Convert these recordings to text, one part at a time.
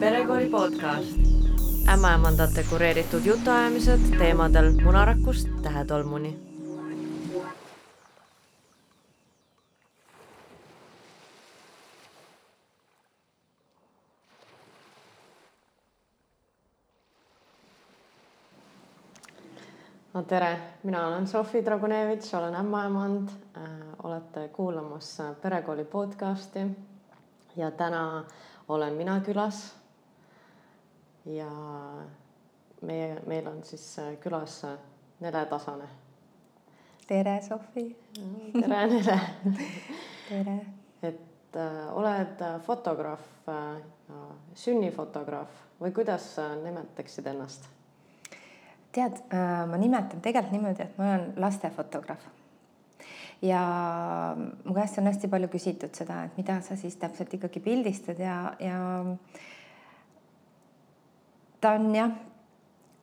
perekooli podcast. ämmaemandate kureeritud jutuajamised teemadel munarakust tähetolmuni. no tere, mina olen Sofi Dragunevitš, olen ämmaemand äh,. olete kuulamas Perekooli podcasti ja täna olen mina külas. Ja meie, meil on siis külas Nele Tasane. tere, Sofi. tere, Nele tere. et äh, oled fotograaf äh,, sünnifotograaf või kuidas äh, nimetaksid ennast? tead äh,, ma nimetan tegelikult niimoodi, et ma olen lastefotograaf ja mu käest on hästi palju küsitud seda, et mida sa siis täpselt ikkagi pildistad ja, ja ta on jah,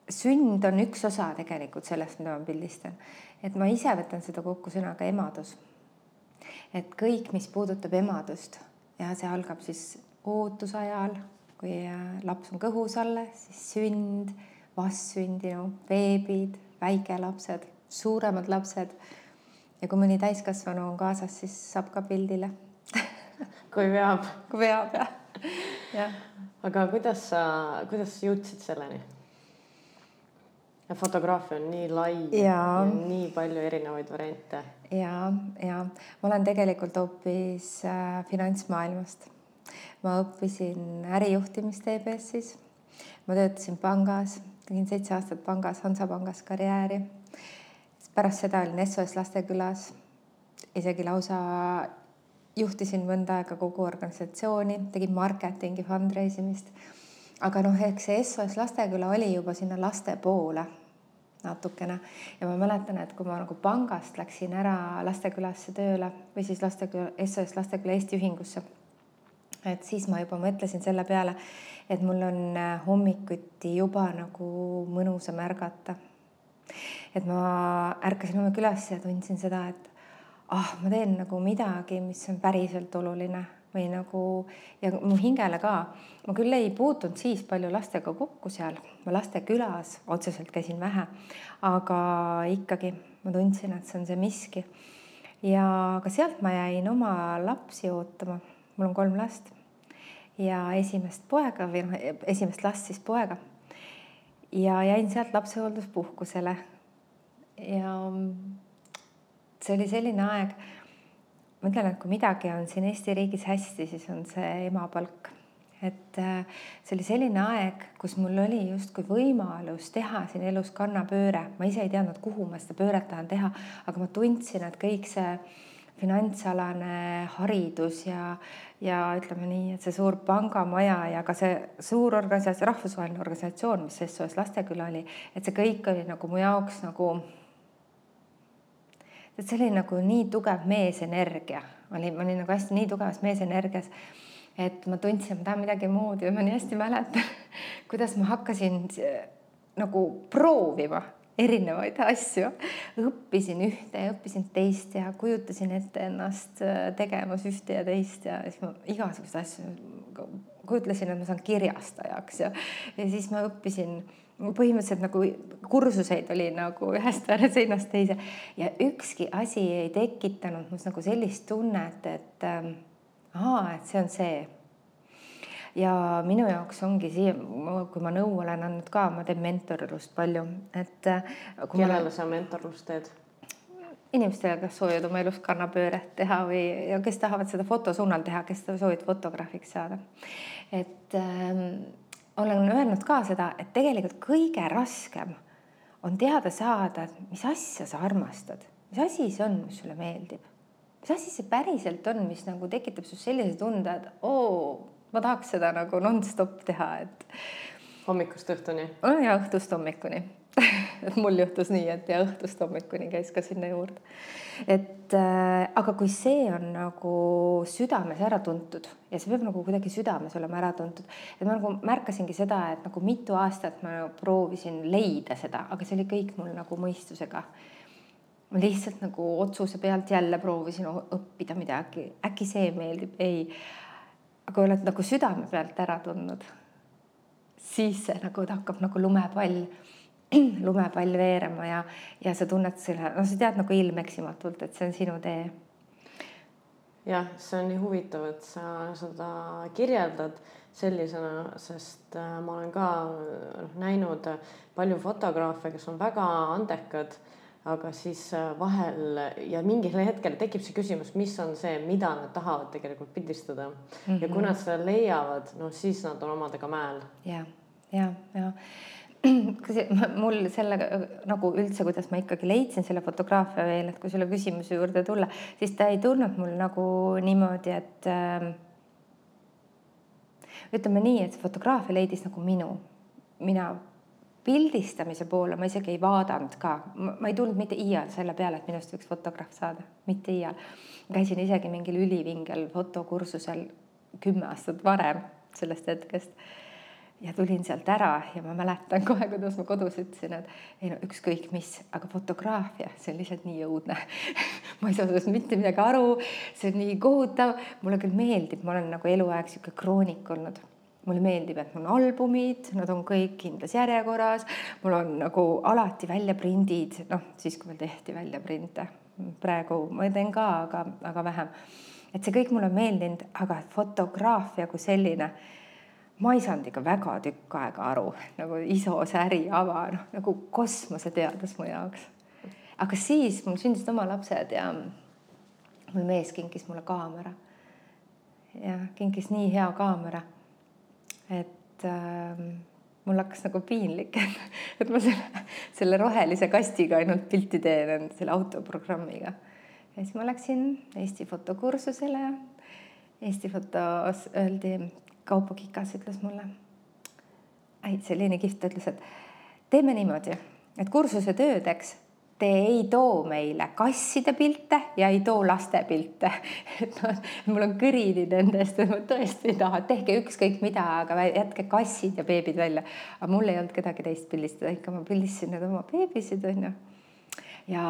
sünd on üks osa tegelikult sellest, mida ma pildistan. et ma ise võtan seda kokku sõnaga emadus. et kõik, mis puudutab emadust ja see algab siis ootusajal, kui äh, laps on kõhus alles, siis sünd, vastsündinu, beebid, väikelapsed, suuremad lapsed ja kui mõni täiskasvanu on kaasas, siis saab ka pildile kui veab. kui veab jah, jah. Aga kuidas sa, kuidas jõudsid selleni? fotograafia on nii lai ja, ja nii palju erinevaid variante. ja, ja ma olen tegelikult hoopis äh, finantsmaailmast. ma õppisin ärijuhtimist EBS-is. ma töötasin pangas, tegin seitse aastat pangas, Hansapangas karjääri pärast seda olin SOS Lastekülas, isegi lausa juhtisin mõnda aega kogu organisatsiooni, tegin marketingi, fundraise imist. aga noh, eks see SOS Lasteküla oli juba sinna laste poole natukene ja ma mäletan, et kui ma nagu pangast läksin ära Lastekülasse tööle või siis Lasteküla, SOS Lasteküla Eesti Ühingusse. et siis ma juba mõtlesin selle peale, et mul on hommikuti juba nagu mõnusam ärgata et ma ärkasin homme külas ja tundsin seda, et ah, ma teen nagu midagi, mis on päriselt oluline või nagu ja mu hingele ka. ma küll ei puutunud siis palju lastega kokku seal, ma lastekülas otseselt käisin vähe, aga ikkagi ma tundsin, et see on see miski. ja ka sealt ma jäin oma lapsi ootama, mul on kolm last ja esimest poega või noh, esimest last siis poega. ja jäin sealt lapsehoolduspuhkusele ja see oli selline aeg, ma ütlen, et kui midagi on siin Eesti riigis hästi, siis on see emapalk. et äh, see oli selline aeg, kus mul oli justkui võimalus teha siin elus kannapööre, ma ise ei teadnud, kuhu ma seda pööret tahan teha, aga ma tundsin, et kõik see finantsalane haridus ja, ja ütleme nii, et see suur pangamaja ja ka see suur organisatsioon, rahvusvaheline organisatsioon, mis SOS Lasteküla oli, et see kõik oli nagu mu jaoks nagu et see oli nagu nii tugev meesenergia, ma olin, ma olin nagu hästi nii tugevas meesenergias, et ma tundsin, et ma tahan midagi muud ja ma nii hästi mäletan, kuidas ma hakkasin nagu proovima erinevaid asju, õppisin ühte ja õppisin teist ja kujutasin ette ennast äh, tegemas ühte ja teist ja siis ma igasuguseid asju kujutlesin, et ma saan kirjastajaks ja, ja siis ma õppisin põhimõtteliselt nagu kursuseid oli nagu ühest seinast teise ja ükski asi ei tekitanud must nagu sellist tunnet, et ähm, ahaa, et see on see. ja minu jaoks ongi siia, kui ma nõu olen andnud ka, ma teen mentorlust palju, et. Äh, kellele ma... sa mentorlust teed? inimestele, kes soovivad oma elus kannapööret teha või, ja kes tahavad seda fotosuunal teha, kes soovivad fotograafiks saada. et ähm, olen öelnud ka seda, et tegelikult kõige raskem on teada saada, et mis asja sa armastad, mis asi see on, mis sulle meeldib. mis asi see päriselt on, mis nagu tekitab sinust sellise tunde, et oo, ma tahaks seda nagu nonstop teha, et. hommikust õhtuni? ja õhtust hommikuni et mul juhtus nii, et ja õhtust hommikuni käis ka sinna juurde. et äh, aga kui see on nagu südames ära tuntud ja see peab nagu kuidagi südames olema ära tuntud, et ma nagu märkasingi seda, et nagu mitu aastat ma nagu proovisin leida seda, aga see oli kõik mul nagu mõistusega ma lihtsalt nagu otsuse pealt jälle proovisin õppida midagi, äkki see meeldib, ei. aga oled nagu südame pealt ära tundnud siis see nagu hakkab nagu lumepall, lumepall veerema ja, ja sa tunned selle, no sa tead nagu ilmeksimatult, et see on sinu tee. jah, see on nii huvitav, et sa seda kirjeldad sellisena, sest äh, ma olen ka noh, näinud palju fotograafe, kes on väga andekad aga siis äh, vahel ja mingil hetkel tekib see küsimus, mis on see, mida nad tahavad tegelikult pildistada mm -hmm. ja kui nad seda leiavad, no siis nad on omadega mäel. ja, ja, ja mul sellega nagu üldse, kuidas ma ikkagi leidsin selle fotograafia veel, et kui selle küsimuse juurde tulla, siis ta ei tulnud mul nagu niimoodi, et äh, ütleme nii, et see fotograafia leidis nagu minu, mina pildistamise poole ma isegi ei vaadanud ka, ma ei tulnud mitte iial selle peale, et minust võiks fotograaf saada, mitte iial. käisin isegi mingil ülivingel fotokursusel kümme aastat varem sellest hetkest ja tulin sealt ära ja ma mäletan kohe, kuidas ma kodus ütlesin, et ei no ükskõik mis, aga fotograafia, see on lihtsalt nii õudne ma ei saa sellest mitte midagi aru, see on nii kohutav, mulle küll meeldib, ma olen nagu eluaeg sihuke kroonik olnud mulle meeldib, et mul on albumid, nad on kõik kindlas järjekorras, mul on nagu alati väljaprindid, noh siis, kui veel tehti väljaprinte. praegu ma teen ka, aga, aga vähem. et see kõik mulle on meeldinud, aga fotograafia kui selline, ma ei saanud ikka väga tükk aega aru, nagu ISO säri ava, noh nagu kosmoseteadus mu jaoks. aga siis mul sündisid oma lapsed ja mul mees kinkis mulle kaamera. ja kinkis nii hea kaamera et äh, mul hakkas nagu piinlik, et ma selle, selle rohelise kastiga ainult pilti teen selle autoprogrammiga. ja siis ma läksin Eesti fotokursusele. Eesti fotos öeldi, Kaupo Kikas ütles mulle, Selline Kiht ütles, et teeme niimoodi, et kursuse töödeks te ei too meile kasside pilte ja ei too laste pilte. et noh, mul on kõrini nendest, ma tõesti ei taha, tehke ükskõik mida, aga jätke kassid ja beebid välja. aga mul ei olnud kedagi teist pildistada, ikka ma pildistasin need oma beebisid onju. ja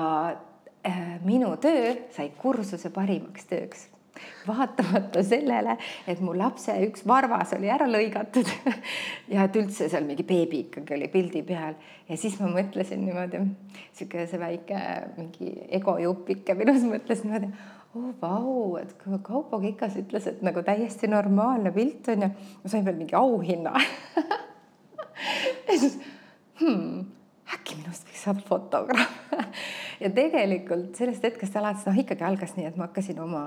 äh, minu töö sai kursuse parimaks tööks vaatamata sellele, et mu lapse üks varvas oli ära lõigatud ja et üldse seal mingi beebi ikkagi oli pildi peal. Ja siis ma mõtlesin niimoodi, sihuke see väike mingi egojupike minus mõtles niimoodi, oo oh, vau, et Kaupo Kikas ütles, et nagu täiesti normaalne pilt on ju, ma sain veel mingi auhinna. Ja siis hmm, äkki minust võiks saada fotograaf ja tegelikult sellest hetkest alates noh, ikkagi algas nii, et ma hakkasin oma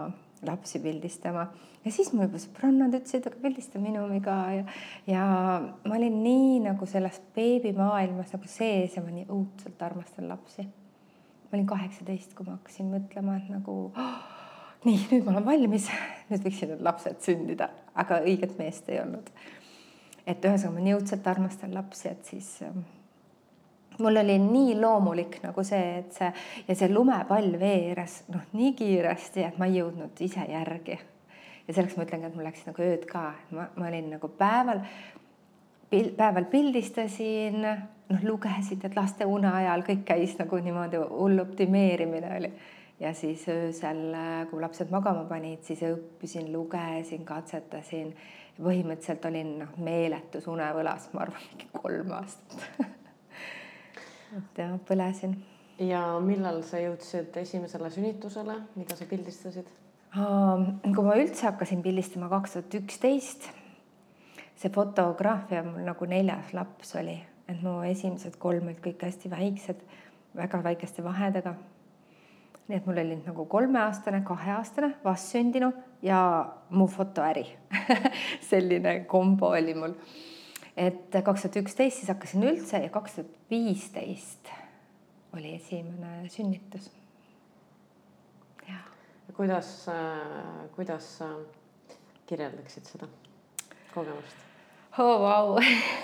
lapsi pildistama ja siis mul juba sõbrannad ütlesid, aga pildista minuga ja, ja ma olin nii nagu selles beebimaailmas nagu sees ja ma nii õudselt armastan lapsi. ma olin kaheksateist, kui ma hakkasin mõtlema, et nagu oh, nii, nüüd ma olen valmis, nüüd võiksid need lapsed sündida, aga õiget meest ei olnud. et ühesõnaga ma nii õudselt armastan lapsi, et siis mul oli nii loomulik nagu see, et see ja see lumepall veeres noh, nii kiiresti, et ma ei jõudnud ise järgi. ja selleks ma ütlengi, et mul läks nagu ööd ka, ma, ma olin nagu päeval pil,, päeval pildistasin, noh, lugesin, et laste une ajal kõik käis nagu niimoodi hull optimeerimine oli ja siis öösel, kui lapsed magama panid, siis õppisin, lugesin, katsetasin. põhimõtteliselt olin noh, meeletus unevõlas, ma arvan, mingi kolm aastat et jah, põlesin. ja millal sa jõudsid esimesele sünnitusele, mida sa pildistasid? kui ma üldse hakkasin pildistama kaks tuhat üksteist, see fotograafia mul nagu neljas laps oli, et mu esimesed kolm olid kõik hästi väiksed, väga väikeste vahedega. nii et mul oli nagu kolmeaastane, kaheaastane, vastsündinu ja mu fotoäri selline kombo oli mul et kaks tuhat üksteist siis hakkasin üldse ja kaks tuhat viisteist oli esimene sünnitus. kuidas, kuidas sa kirjeldaksid seda kogemust? oo oh, vau.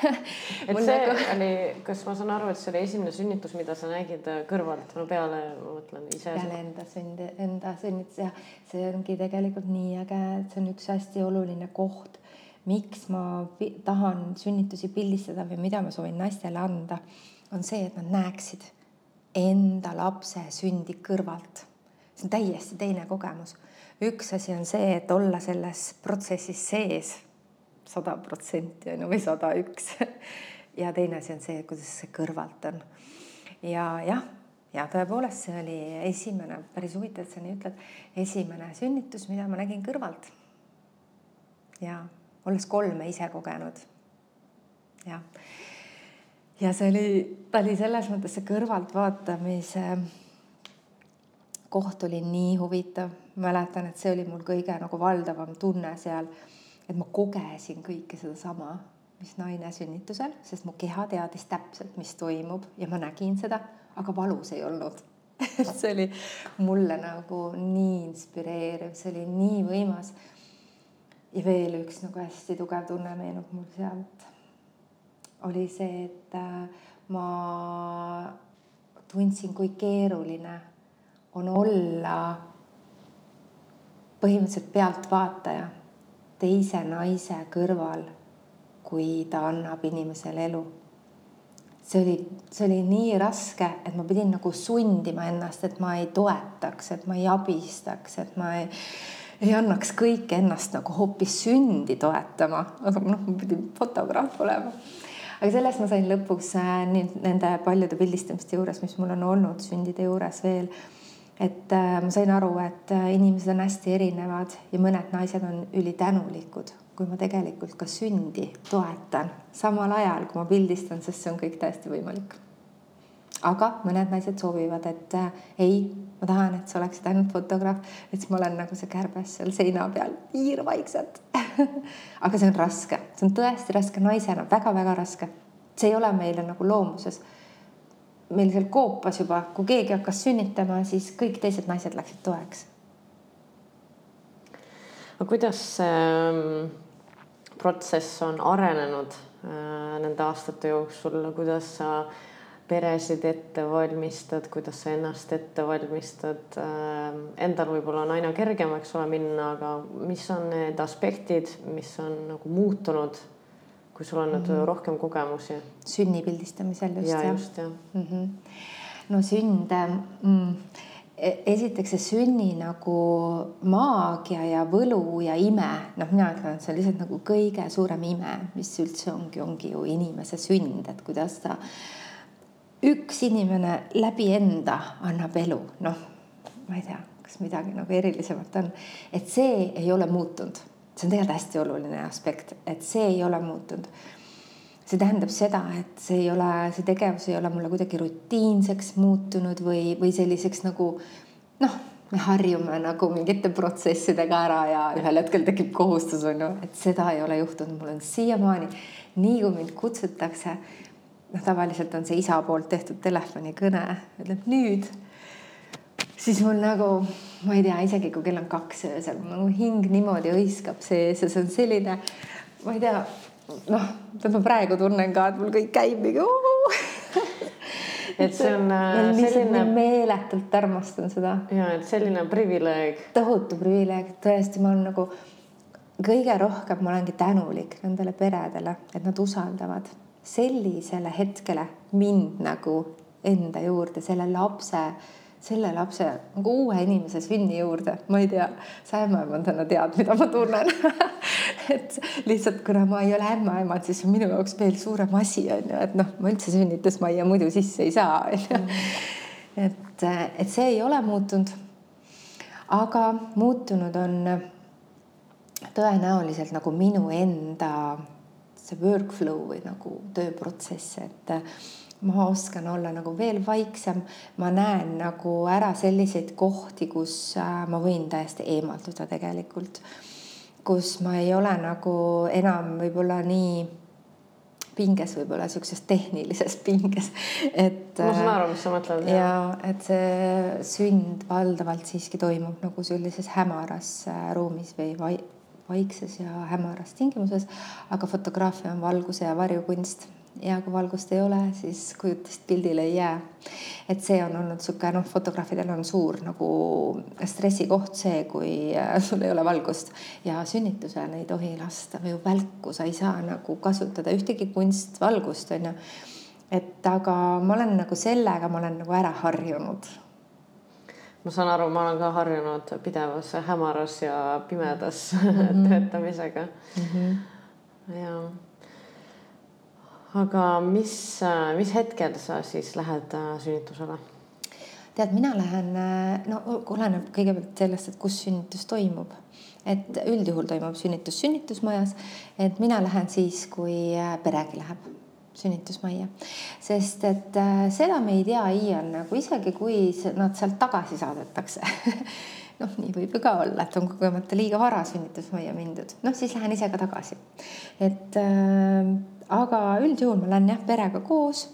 et see nagu... oli, kas ma saan aru, et see oli esimene sünnitus, mida sa nägid kõrvalt, no peale, ma mõtlen ise. peale enda sündi, enda sünnitus ja see ongi tegelikult nii äge, et see on üks hästi oluline koht miks ma tahan sünnitusi pildistada või mida ma soovin naistele anda, on see, et nad näeksid enda lapse sündi kõrvalt. see on täiesti teine kogemus. üks asi on see, et olla selles protsessis sees. sada protsenti on ju või sada üks. ja teine asi on see, kuidas see kõrvalt on. ja jah, ja tõepoolest, see oli esimene, päris huvitav, et sa nii ütled, esimene sünnitus, mida ma nägin kõrvalt. ja olles kolme ise kogenud. jah ja see oli, ta oli selles mõttes see kõrvaltvaatamise koht oli nii huvitav, mäletan, et see oli mul kõige nagu valdavam tunne seal, et ma kogesin kõike sedasama, mis naine sünnitusel, sest mu keha teadis täpselt, mis toimub ja ma nägin seda, aga valus ei olnud et see oli mulle nagu nii inspireeriv, see oli nii võimas. Ja veel üks nagu hästi tugev tunne meenub mul sealt oli see, et äh, ma tundsin, kui keeruline on olla põhimõtteliselt pealtvaataja teise naise kõrval, kui ta annab inimesele elu. see oli, see oli nii raske, et ma pidin nagu sundima ennast, et ma ei toetaks, et ma ei abistaks, et ma ei, ei annaks kõike ennast nagu hoopis sündi toetama, aga noh, ma pidin fotograaf olema aga sellest ma sain lõpuks äh, nüüd nende paljude pildistamiste juures, mis mul on olnud sündide juures veel. et äh, ma sain aru, et äh, inimesed on hästi erinevad ja mõned naised on ülitänulikud, kui ma tegelikult ka sündi toetan samal ajal, kui ma pildistan, sest see on kõik täiesti võimalik aga mõned naised soovivad, et äh, ei, ma tahan, et sa oleksid ainult fotograaf, et siis ma olen nagu see kärbes seal seina peal, hiirvaikselt aga see on raske, see on tõesti raske naisena väga,, väga-väga raske. see ei ole meile nagu loomuses. meil seal koopas juba, kui keegi hakkas sünnitama, siis kõik teised naised läksid toeks. aga kuidas see ähm, protsess on arenenud äh, nende aastate jooksul, kuidas sa äh, peresid ette valmistad, kuidas sa ennast ette valmistad. Ähm, endal võib-olla on aina kergem, eks ole, minna, aga mis on need aspektid, mis on nagu muutunud, kui sul on nüüd mm -hmm. rohkem kogemusi? sünni pildistamisel just. ja just jah mm. -hmm. no sünd mm, e-, esiteks see sünni nagu maagia ja võlu ja ime, noh, mina ütlen, et see on lihtsalt nagu kõige suurem ime, mis üldse ongi, ongi ju inimese sünd, et kuidas ta üks inimene läbi enda annab elu, noh, ma ei tea, kas midagi nagu erilisemat on, et see ei ole muutunud, see on tegelikult hästi oluline aspekt, et see ei ole muutunud. see tähendab seda, et see ei ole, see tegevus ei ole mulle kuidagi rutiinseks muutunud või, või selliseks nagu noh, me harjume nagu mingite protsessidega ära ja ühel hetkel tekib kohustus on ju, et seda ei ole juhtunud, mul on siiamaani, nii kui mind kutsutakse noh, tavaliselt on see isa poolt tehtud telefonikõne, ütleb nüüd, siis mul nagu, ma ei tea, isegi kui kell on kaks öösel, nagu hing niimoodi hõiskab sees ja see on selline, ma ei tea, noh, ma praegu tunnen ka, et mul kõik käib mingi et see on äh, selline. meeletult armastan seda. ja, et selline privileeg. tohutu privileeg, tõesti, ma olen nagu kõige rohkem ma olengi tänulik nendele peredele, et nad usaldavad sellisele hetkele mind nagu enda juurde, selle lapse, selle lapse nagu uue inimese sünni juurde, ma ei tea, sa ämmaemandana tead, mida ma tunnen et lihtsalt kuna ma ei ole ämmaemand, siis on minu jaoks veel suurem asi on ju, et noh, ma üldse sünnitusmajja muidu sisse ei saa, on ju. Mm. et, et see ei ole muutunud. aga muutunud on tõenäoliselt nagu minu enda see workflow või nagu tööprotsess, et äh, ma oskan olla nagu veel vaiksem, ma näen nagu ära selliseid kohti, kus äh, ma võin täiesti eemalduda tegelikult, kus ma ei ole nagu enam võib-olla nii pinges, võib-olla niisuguses tehnilises pinges, et. ma saan aru, mis sa mõtled. ja et see sünd valdavalt siiski toimub nagu sellises hämaras äh, ruumis või vai, vaikses ja hämaras tingimuses, aga fotograafia on valguse ja varju kunst ja kui valgust ei ole, siis kujutist pildile ei jää. et see on olnud niisugune noh, fotograafidel on suur nagu stressikoht see, kui äh, sul ei ole valgust ja sünnitusel ei tohi lasta ju välku, sa ei saa nagu kasutada ühtegi kunstvalgust onju. et aga ma olen nagu sellega, ma olen nagu ära harjunud ma saan aru, ma olen ka harjunud pidevas hämaras ja pimedas mm -hmm. töötamisega mm. -hmm. ja. aga mis, mis hetkel sa siis lähed äh, sünnitusele? tead, mina lähen, no oleneb kõigepealt sellest, et kus sünnitus toimub et üldjuhul toimub sünnitus sünnitusmajas, et mina lähen siis, kui äh, peregi läheb sünnitusmajja, sest et äh, seda me ei tea iial nagu isegi kui nad sealt tagasi saadetakse. Noh, nii võib ju ka olla, et on kogemata liiga vara sünnitusmajja mindud, noh siis lähen ise ka tagasi. et äh, aga üldjuhul ma lähen jah perega koos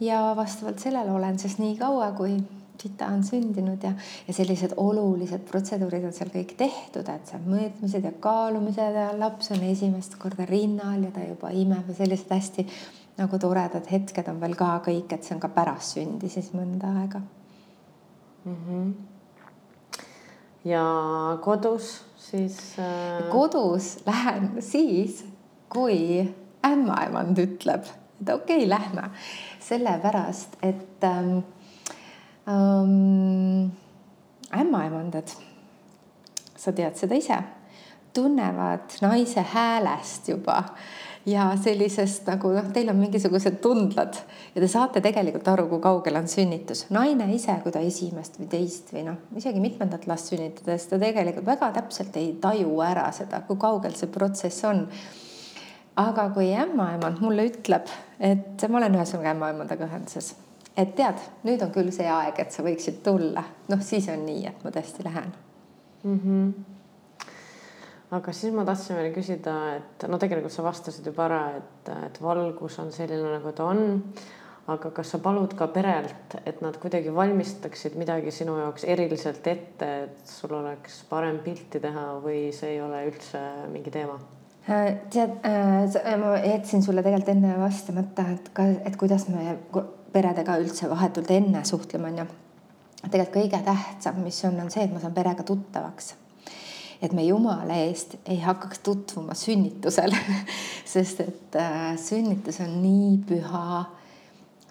ja vastavalt sellele olen siis nii kaua, kui tüta on sündinud ja, ja sellised olulised protseduurid on seal kõik tehtud, et seal mõõtmised ja kaalumised ja laps on esimest korda rinnal ja ta juba imeb ja sellised hästi nagu toredad hetked on veel ka kõik, et see on ka pärast sündi siis mõnda aega mm. -hmm. ja kodus siis äh...? kodus lähen siis, kui ämmaemand ütleb, et okei okay,, lähme, sellepärast et ähm, ähm, ämmaemandad, sa tead seda ise, tunnevad naise häälest juba ja sellisest nagu noh, teil on mingisugused tundlad ja te saate tegelikult aru, kui kaugel on sünnitus. naine ise, kui ta esimest või teist või noh, isegi mitmendat last sünnitades, ta tegelikult väga täpselt ei taju ära seda, kui kaugel see protsess on. aga kui ämmaemand mulle ütleb, et ma olen ühesõnaga ämmaemandaga ühenduses et tead, nüüd on küll see aeg, et sa võiksid tulla, noh, siis on nii, et ma tõesti lähen mm. -hmm aga siis ma tahtsin veel küsida, et no tegelikult sa vastasid juba ära, et, et valgus on selline, nagu ta on. aga kas sa palud ka perelt, et nad kuidagi valmistaksid midagi sinu jaoks eriliselt ette, et sul oleks parem pilti teha või see ei ole üldse mingi teema? Äh, tead, äh, ma jätsin sulle tegelikult enne vastamata, et ka, et kuidas me peredega üldse vahetult enne suhtlema, onju. tegelikult kõige tähtsam, mis on, on see, et ma saan perega tuttavaks. Et me jumala eest ei hakkaks tutvuma sünnitusel sest et äh, sünnitus on nii püha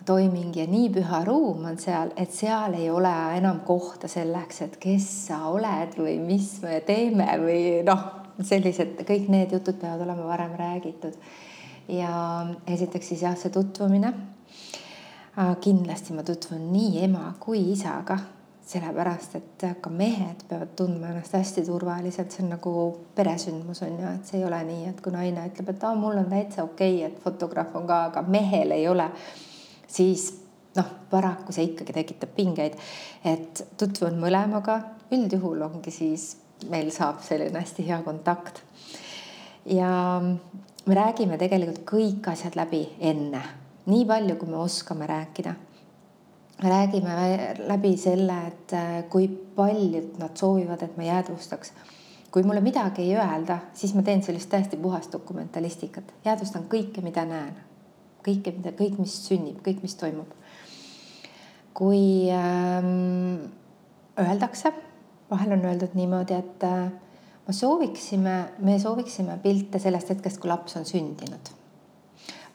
toiming ja nii püha ruum on seal, et seal ei ole enam kohta selleks, et kes sa oled või mis me teeme või noh, sellised kõik need jutud peavad olema varem räägitud. ja esiteks siis jah, see tutvumine kindlasti ma tutvun nii ema kui isaga, sellepärast et ka mehed peavad tundma ennast hästi turvaliselt, see on nagu peresündmus on ju, et see ei ole nii, et kui naine ütleb, et aa, mul on täitsa okei okay,, et fotograaf on ka, aga mehel ei ole, siis noh, paraku see ikkagi tekitab pingeid. et tutvun mõlemaga, üldjuhul ongi siis meil saab selline hästi hea kontakt. ja me räägime tegelikult kõik asjad läbi enne nii palju, kui me oskame rääkida. Räägime läbi selle, et äh, kui paljud nad soovivad, et ma jäädvustaks. kui mulle midagi ei öelda, siis ma teen sellist täiesti puhast dokumentalistikat, jäädvustan kõike, mida näen, kõike, mida, kõik, mis sünnib, kõik, mis toimub. kui ähm, öeldakse, vahel on öeldud niimoodi, et äh, me sooviksime, me sooviksime pilte sellest hetkest, kui laps on sündinud.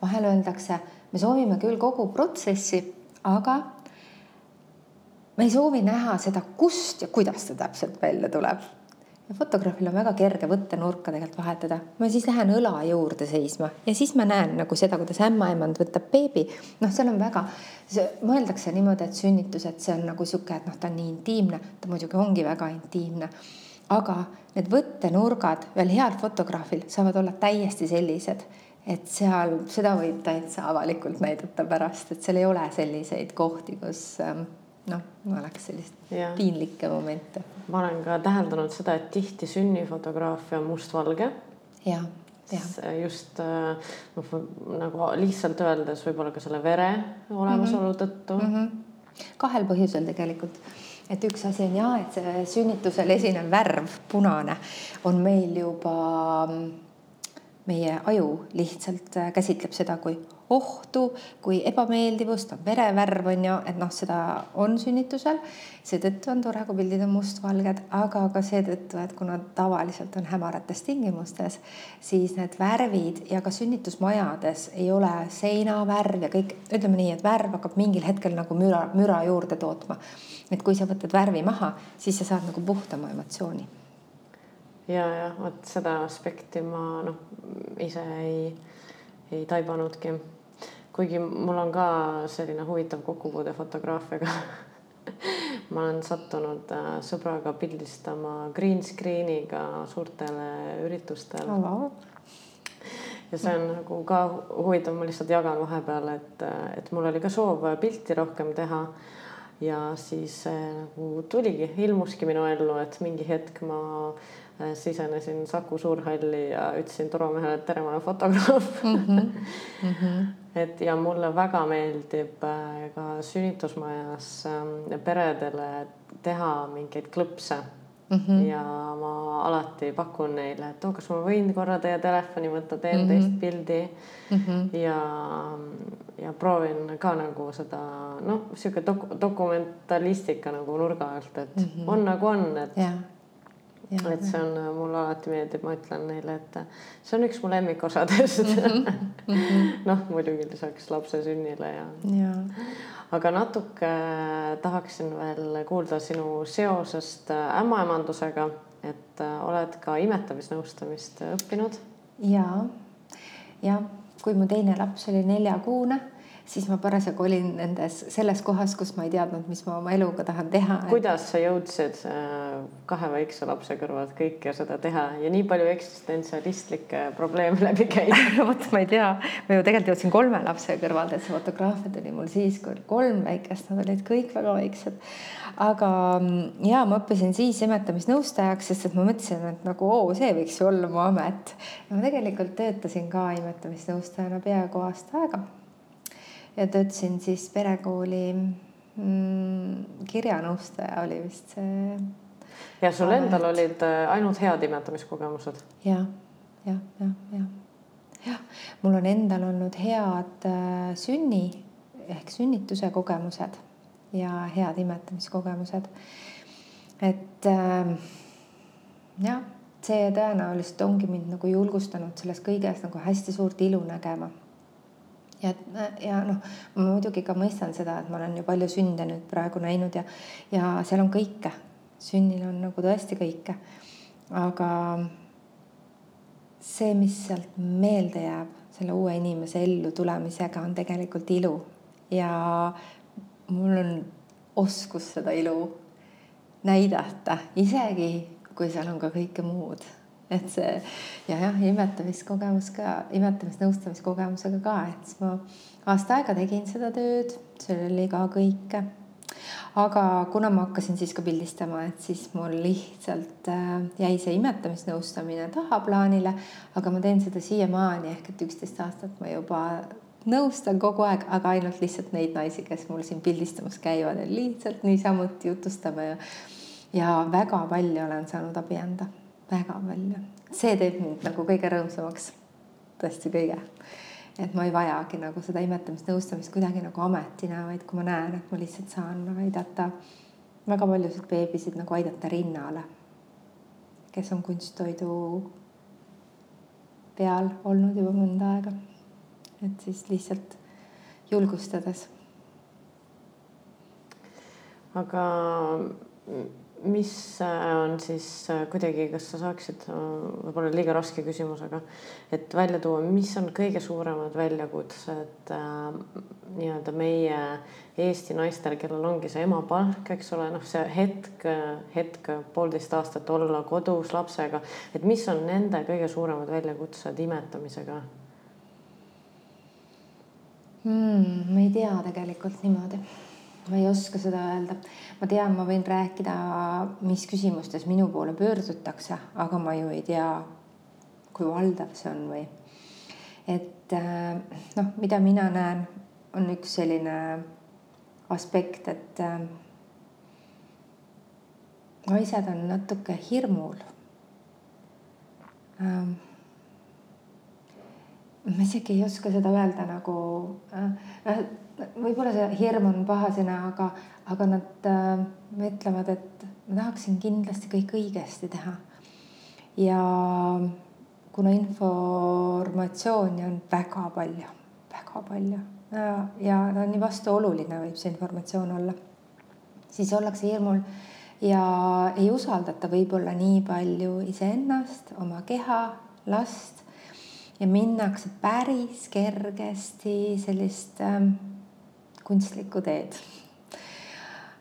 vahel öeldakse me soovime küll kogu protsessi, aga me ei soovi näha seda, kust ja kuidas see täpselt välja tuleb. ja fotograafil on väga kerge võttenurka tegelikult vahetada. ma siis lähen õla juurde seisma ja siis ma näen nagu seda, kuidas ämmaemand võtab beebi. noh, seal on väga, mõeldakse niimoodi, et sünnitus, et see on nagu sihuke, et noh, ta on nii intiimne, ta muidugi ongi väga intiimne aga need võttenurgad veel heal fotograafil saavad olla täiesti sellised et seal seda võib täitsa avalikult näidata pärast, et seal ei ole selliseid kohti, kus ähm, noh, oleks sellist ja. piinlikke momente. ma olen ka täheldanud seda, et tihti sünnifotograafia on mustvalge. jah just äh, noh, nagu lihtsalt öeldes võib-olla ka selle vere olemasolu mm -hmm. tõttu mm. -hmm. kahel põhjusel tegelikult et üks asi on ja, et see sünnitusel esinev värv, punane, on meil juba meie aju lihtsalt äh, käsitleb seda kui ohtu, kui ebameeldivust, on verevärv on ju, et noh, seda on sünnitusel. seetõttu on tore, kui pildid on mustvalged, aga ka seetõttu, et kuna tavaliselt on hämarates tingimustes, siis need värvid ja ka sünnitusmajades ei ole seinavärv ja kõik, ütleme nii, et värv hakkab mingil hetkel nagu müra, müra juurde tootma. et kui sa võtad värvi maha, siis sa saad nagu puhtama emotsiooni ja, ja vot seda aspekti ma noh, ise ei, ei taibanudki. Kuigi mul on ka selline huvitav kokkupuude fotograafiaga ma olen sattunud äh, sõbraga pildistama green screen'iga suurtele üritustele oh,. Wow. ja see on nagu ka huvitav, ma lihtsalt jagan vahepeal, et, et mul oli ka soov pilti rohkem teha ja siis äh, nagu tuligi, ilmuski minu ellu, et mingi hetk ma äh, sisenesin Saku Suurhalli ja ütlesin turvamehele, et tere, ma olen fotograaf mm. -hmm. Mm -hmm. et ja mulle väga meeldib äh, ka sünnitusmajas ähm, peredele teha mingeid klõpse mm. -hmm. ja ma alati pakun neile, et oh, kas ma võin korra teie telefoni võtta, teen mm -hmm. teist pildi mm. -hmm. ja, ja proovin ka nagu seda noh, sihuke dok dokumentalistika nagu nurga alt, et mm -hmm. on nagu on, et yeah et see on, mulle alati meeldib, ma ütlen neile, et see on üks mu lemmikosadest mm -hmm. noh, muidugi lisaks lapse sünnile ja, ja aga natuke äh, tahaksin veel kuulda sinu seosest äh, ämmaemandusega, et äh, oled ka imetamisnõustamist õppinud. ja, ja kui mu teine laps oli neljakuune siis ma parasjagu olin nendes, selles kohas, kus ma ei teadnud, mis ma oma eluga tahan teha. kuidas sa jõudsid äh, kahe väikse lapse kõrvalt kõike seda teha ja nii palju eksistentsialistlikke probleeme läbi käia vot, ma ei tea, ma ju tegelikult jõudsin kolme lapse kõrvalt, et see fotograafia tuli mul siis, kui oli kolm väikest, nad olid kõik väga väiksed. aga mm, ja ma õppisin siis imetamisnõustajaks, sest et ma mõtlesin, et nagu oo, see võiks ju olla mu amet. ja ma tegelikult töötasin ka imetamisnõustajana peaaegu aasta aega ja töötasin siis perekooli mm, kirjanõustaja oli vist see. ja sul endal olid äh, ainult head imetamiskogemused ja,? jah, jah, jah, jah. jah, mul on endal olnud head äh, sünni ehk sünnituse kogemused ja head imetamiskogemused. et äh, jah, see tõenäoliselt ongi mind nagu julgustanud selles kõiges nagu hästi suurt ilu nägema ja, ja noh, ma muidugi ka mõistan seda, et ma olen ju palju sünde nüüd praegu näinud ja, ja seal on kõike, sünnil on nagu tõesti kõike. aga see, mis sealt meelde jääb selle uue inimese ellu tulemisega, on tegelikult ilu. Ja mul on oskus seda ilu näidata, isegi kui seal on ka kõike muud et see ja jah, imetamiskogemus ka, imetamisnõustamiskogemusega ka, et siis ma aasta aega tegin seda tööd, seal oli ka kõike. aga kuna ma hakkasin siis ka pildistama, et siis mul lihtsalt äh, jäi see imetamisnõustamine tahaplaanile, aga ma teen seda siiamaani ehk et üksteist aastat ma juba nõustan kogu aeg, aga ainult lihtsalt neid naisi, kes mul siin pildistamas käivad ja lihtsalt niisamuti jutustame ja ja väga palju olen saanud abi anda väga palju. see teeb mind nagu kõige rõõmsamaks, tõesti kõige. et ma ei vajagi nagu seda imetamist, nõustamist kuidagi nagu ametina, vaid kui ma näen, et ma lihtsalt saan aidata väga paljusid beebisid nagu aidata rinnale, kes on kunsttoidu peal olnud juba mõnda aega. et siis lihtsalt julgustades. aga mis äh, on siis äh, kuidagi, kas sa saaksid, äh, võib-olla liiga raske küsimusega, et välja tuua, mis on kõige suuremad väljakutsed äh, nii-öelda meie Eesti naistel, kellel ongi see emapalk, eks ole, noh, see hetk, hetk poolteist aastat olla kodus lapsega, et mis on nende kõige suuremad väljakutsed imetamisega hmm,? ma ei tea tegelikult niimoodi ma ei oska seda öelda. ma tean, ma võin rääkida, mis küsimustes minu poole pöördutakse, aga ma ju ei tea, kui valdav see on või. et äh, noh, mida mina näen, on üks selline aspekt, et äh, naised on natuke hirmul ähm, ma isegi ei oska seda öelda nagu äh, võib-olla see hirm on paha sõna, aga, aga nad äh, ütlevad, et ma tahaksin kindlasti kõik õigesti teha. ja kuna informatsiooni on väga palju, väga palju ja, ja ta on nii vastuoluline, võib see informatsioon olla, siis ollakse hirmul ja ei usaldata võib-olla nii palju iseennast, oma keha, last ja minnakse päris kergesti sellist ähm, kunstlikku teed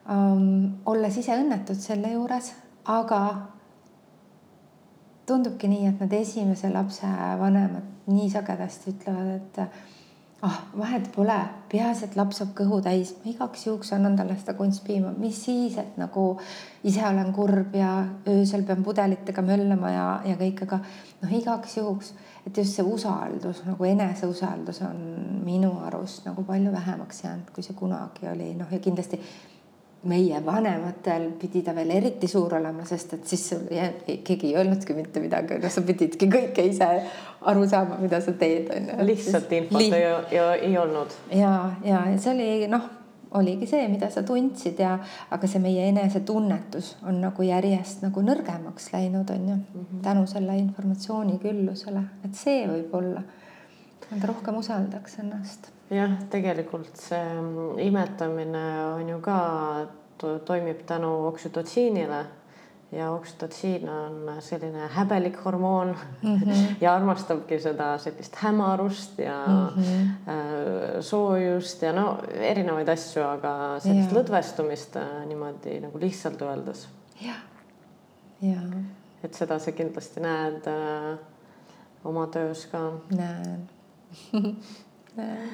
um,. olles ise õnnetud selle juures, aga tundubki nii, et need esimese lapse vanemad nii sagedasti ütlevad, et ah, vahet pole, peaasi, et laps saab kõhu täis, ma igaks juhuks annan talle seda kunstpiima, mis siis, et nagu ise olen kurb ja öösel pean pudelitega möllama ja, ja kõik, aga noh, igaks juhuks, et just see usaldus nagu eneseusaldus on minu arust nagu palju vähemaks jäänud, kui see kunagi oli, noh ja kindlasti meie vanematel pidi ta veel eriti suur olema, sest et siis sul keegi ei öelnudki mitte midagi, no sa pididki kõike ise aru saama, mida sa teed, on ju. lihtsalt infot Liht... ei, ei, ei olnud. ja, ja see oli noh, oligi see, mida sa tundsid ja, aga see meie enesetunnetus on nagu järjest nagu nõrgemaks läinud, on ju. Mm -hmm., tänu selle informatsiooni küllusele, et see võib olla, et rohkem usaldaks ennast. Jah, tegelikult see mm, imetamine on ju ka, toimib tänu oksütotsiinile ja oksütotsiin on selline häbelik hormoon mm -hmm. ja armastabki seda sellist hämarust ja mm -hmm. soojust ja no erinevaid asju, aga sellist ja. lõdvestumist äh, niimoodi nagu lihtsalt öeldes. jah, ja. et seda sa kindlasti näed äh, oma töös ka. näen näen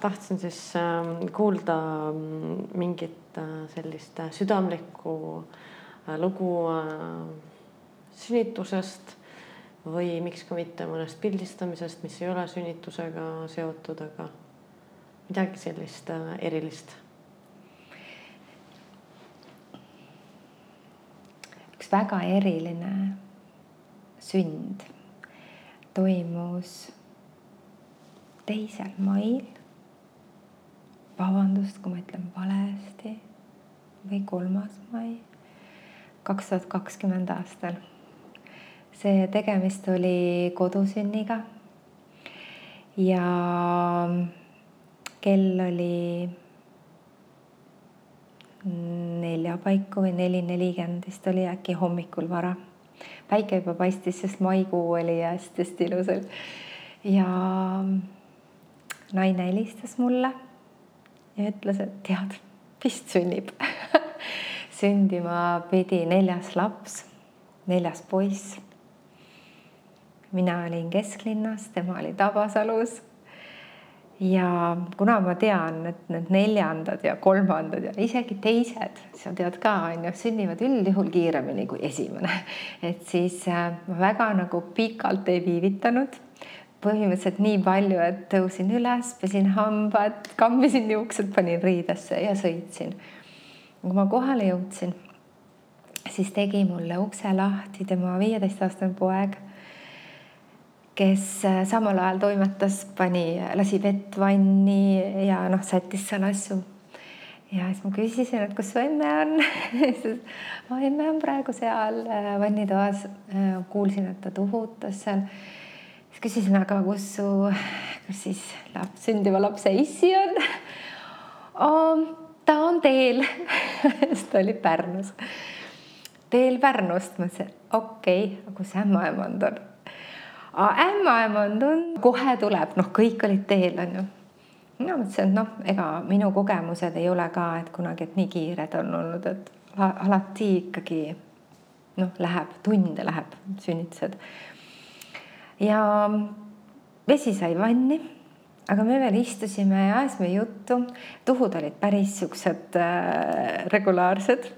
tahtsin siis ähm, kuulda mm, mingit äh, sellist äh, südamlikku äh, lugu sünnitusest või miks ka mitte mõnest pildistamisest, mis ei ole sünnitusega seotud, aga midagi sellist erilist. üks väga eriline sünd toimus teisel mail vabandust, kui ma ütlen valesti või kolmas mai kaks tuhat kakskümmend aastal. see tegemist oli kodusünniga. ja kell oli nelja paiku või neli nelikümmend vist oli äkki hommikul vara. päike juba paistis, sest maikuu oli hästi-hästi ilus. ja naine helistas mulle ja ütles, et tead, vist sünnib sündima pidi neljas laps, neljas poiss. mina olin kesklinnas, tema oli Tabasalus. ja kuna ma tean, et need neljandad ja kolmandad ja isegi teised, sa tead ka, on ju, sünnivad üldjuhul kiiremini kui esimene, et siis äh, ma väga nagu pikalt ei viivitanud põhimõtteliselt nii palju, et tõusin üles, pesin hambad, kammisin juuksed, panin riidesse ja sõitsin. Kui ma kohale jõudsin, siis tegi mulle ukse lahti tema viieteistaastane poeg, kes äh, samal ajal toimetas, pani, lasi vett vanni ja noh, sättis seal asju. ja siis ma küsisin, et kus su emme on siis emme on praegu seal äh, vannitoas. Äh, kuulsin, et ta tuhutas seal siis küsisin, aga kus su, kus siis laps, sündiva lapse issi on oh,? Ta on teel. Sest ta oli Pärnus. teel Pärnust, ma ütlesin, okei okay,, aga kus ämmaemand on? ämmaemand on, kohe tuleb, noh, kõik olid teel, onju mina mõtlesin, et noh, ega minu kogemused ei ole ka, et kunagi, et nii kiired on olnud, et alati ikkagi noh, läheb tunde läheb sünnitused ja vesi sai vanni, aga me veel istusime ja ajasime juttu. tuhud olid päris siuksed äh, regulaarsed.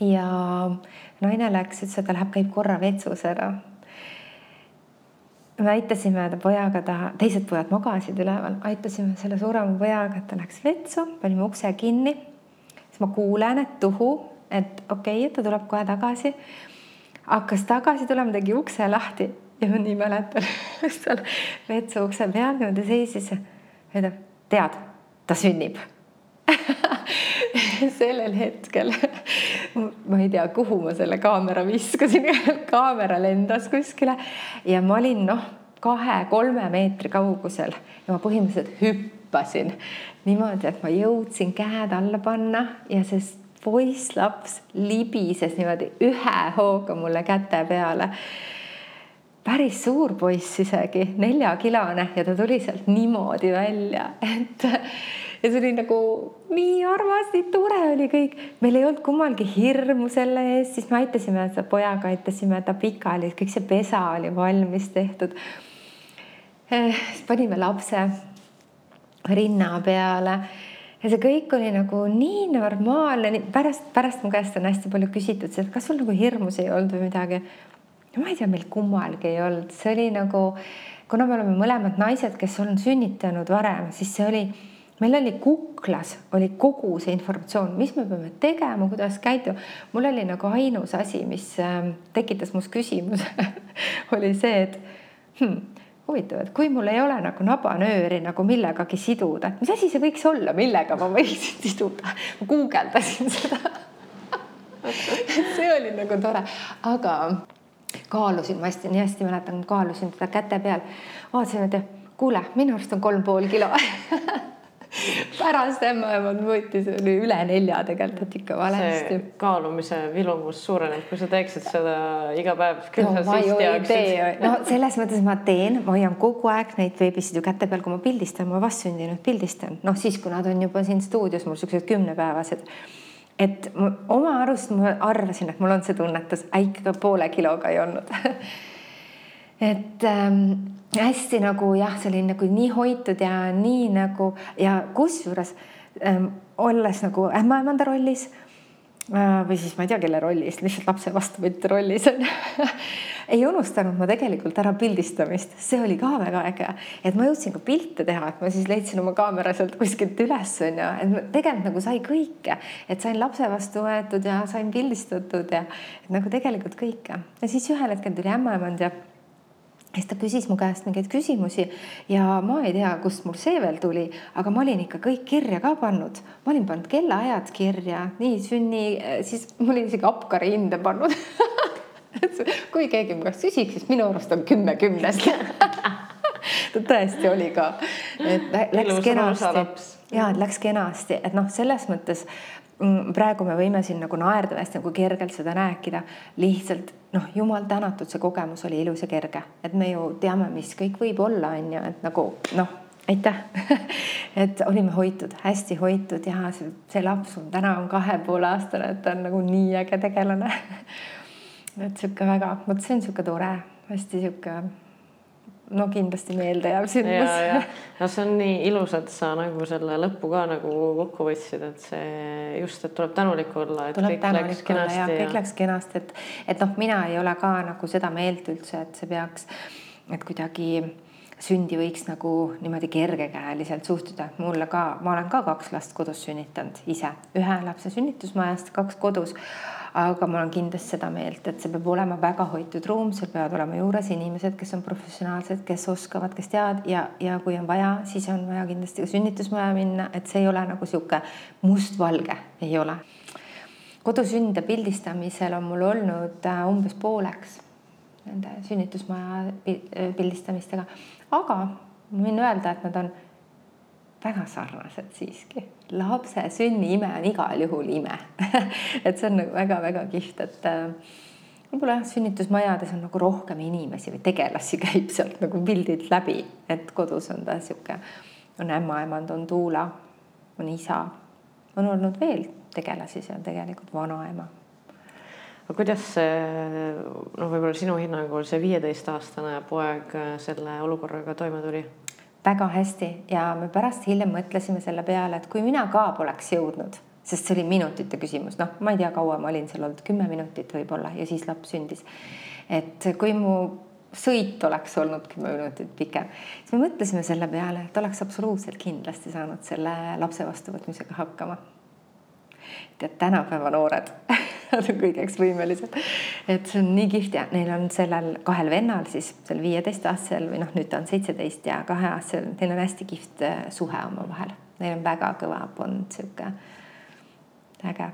ja naine läks, ütles, et ta läheb, käib korra vetsus ära. me aitasime ta pojaga, ta, teised pojad magasid üleval, aitasime selle suurema pojaga, et ta läks vetsu, panime ukse kinni. siis ma kuulen, et tuhu, et okei okay,, et ta tuleb kohe tagasi hakkas tagasi tulema, tegi ukse lahti ja ma nii mäletan, seal vetsu ukse peal niimoodi seisis ja ütleb, tead, ta sünnib sellel hetkel ma ei tea, kuhu ma selle kaamera viskasin kaamera lendas kuskile ja ma olin noh, kahe-kolme meetri kaugusel ja ma põhimõtteliselt hüppasin niimoodi, et ma jõudsin käed alla panna ja see poisslaps libises niimoodi ühe hooga mulle käte peale. Päris suur poiss isegi, neljakilone ja ta tuli sealt niimoodi välja, et ja see oli nagu nii armas, nii tore oli kõik. meil ei olnud kummalgi hirmu selle eest, siis me aitasime seda pojaga, aitasime ta pikali, kõik see pesa oli valmis tehtud. Eh, siis panime lapse rinna peale ja see kõik oli nagu nii normaalne, pärast, pärast mu käest on hästi palju küsitud, et kas sul nagu hirmus ei olnud või midagi. Ma ei tea, meil kummalgi ei olnud, see oli nagu, kuna me oleme mõlemad naised, kes on sünnitanud varem, siis see oli, meil oli kuklas oli kogu see informatsioon, mis me peame tegema, kuidas käituda. mul oli nagu ainus asi, mis äh, tekitas must küsimuse oli see, et hmm, huvitav, et kui mul ei ole nagu nabanööri nagu millegagi siduda, mis asi see võiks olla, millega ma võiksin siduda, ma guugeldasin seda. See oli nagu tore, aga kaalusin, ma hästi, nii hästi mäletan, kaalusin teda käte peal, vaatasin, et kuule, minu arust on kolm pool kilo pärast ämmaemand võttis, oli üle nelja tegelikult, et ikka valesti. kaalumise vilumus suureneb, kui sa teeksid seda iga päev. no no selles mõttes ma teen, ma hoian kogu aeg neid veebisid ju käte peal, kui ma pildistan, ma vastsündinud pildistan, noh siis, kui nad on juba siin stuudios mul siuksed kümnepäevased et oma arust ma arvasin, et mul on see tunnetus, ikka poole kiloga ei olnud. Et ähm, hästi nagu jah, see oli nagu nii hoitud ja nii nagu ja kusjuures ähm, olles nagu ämmaemanda rollis või siis ma ei tea, kelle rollis, lihtsalt lapse vastuvõtja rollis on. Ei unustanud ma tegelikult ära pildistamist, see oli ka väga äge, et ma jõudsin ka pilte teha, et ma siis leidsin oma kaamera sealt kuskilt üles onju, et tegelikult nagu sai kõike, et sain lapse vastu võetud ja sain pildistatud ja nagu tegelikult kõike ja siis ühel hetkel tuli ämmaemand ja siis ta küsis mu käest mingeid küsimusi ja ma ei tea, kust mul see veel tuli, aga ma olin ikka kõik kirja ka pannud, ma olin pannud kellaajad kirja, nii sünni, siis ma olin isegi apkari hinde pannud. Kui keegi mu käest küsiks, siis minu arust on kümme kümnest. Ta tõesti oli ka, et läks kenasti. ja läks kenasti, et noh, selles mõttes Mm, praegu me võime siin nagu naerda hästi nagu kergelt seda rääkida, lihtsalt noh, jumal tänatud, see kogemus oli ilus ja kerge, et me ju teame, mis kõik võib olla, on ju, et nagu noh, aitäh. Et olime hoitud, hästi hoitud ja see, see laps on täna on kahe poole aastane, et ta on nagu nii äge tegelane. Et sihuke väga, vot see on sihuke tore, hästi sihuke no kindlasti meelde jääv sündmus. no see on nii ilus, et sa nagu selle lõppu ka nagu kokku võtsid, et see just, et tuleb tänulik olla, et tuleb kõik läks kenasti. Ja... kõik läks kenasti, et, et noh, mina ei ole ka nagu seda meelt üldse, et see peaks, et kuidagi sündi võiks nagu niimoodi kergekäeliselt suhtuda. mulle ka, ma olen ka kaks last kodus sünnitanud ise, ühe lapse sünnitusmajast, kaks kodus aga ma olen kindlasti seda meelt, et see peab olema väga hoitud ruum, seal peavad olema juures inimesed, kes on professionaalsed, kes oskavad, kes teavad ja, ja kui on vaja, siis on vaja kindlasti ka sünnitusmaja minna, et see ei ole nagu sihuke mustvalge, ei ole. kodusünde pildistamisel on mul olnud äh, umbes pooleks nende sünnitusmaja pildistamistega, aga ma võin öelda, et nad on väga sarnased siiski. Lapse sünniime on igal juhul ime. Et see on nagu väga-väga kihvt, et äh, võib-olla jah, sünnitusmajades on nagu rohkem inimesi või tegelasi käib sealt nagu pildilt läbi, et kodus on ta sihuke, on ämmaemand, on tuula, on isa, on olnud veel tegelasi seal tegelikult, vanaema aga kuidas see, noh, võib-olla sinu hinnangul see viieteistaastane poeg äh, selle olukorraga toime tuli? Väga hästi ja me pärast hiljem mõtlesime selle peale, et kui mina ka poleks jõudnud, sest see oli minutite küsimus, noh, ma ei tea, kaua ma olin seal olnud, kümme minutit võib-olla ja siis laps sündis. et kui mu sõit oleks olnud kümme minutit pikem, siis me mõtlesime selle peale, et oleks absoluutselt kindlasti saanud selle lapse vastuvõtmisega hakkama. tead, tänapäeva noored nad on kõigeks võimelised. et see on nii kihvt ja neil on sellel kahel vennal siis seal viieteistaastasel või noh, nüüd ta on seitseteist ja kaheaastasel, neil on hästi kihvt äh, suhe omavahel, neil on väga kõva bond, sihuke äge.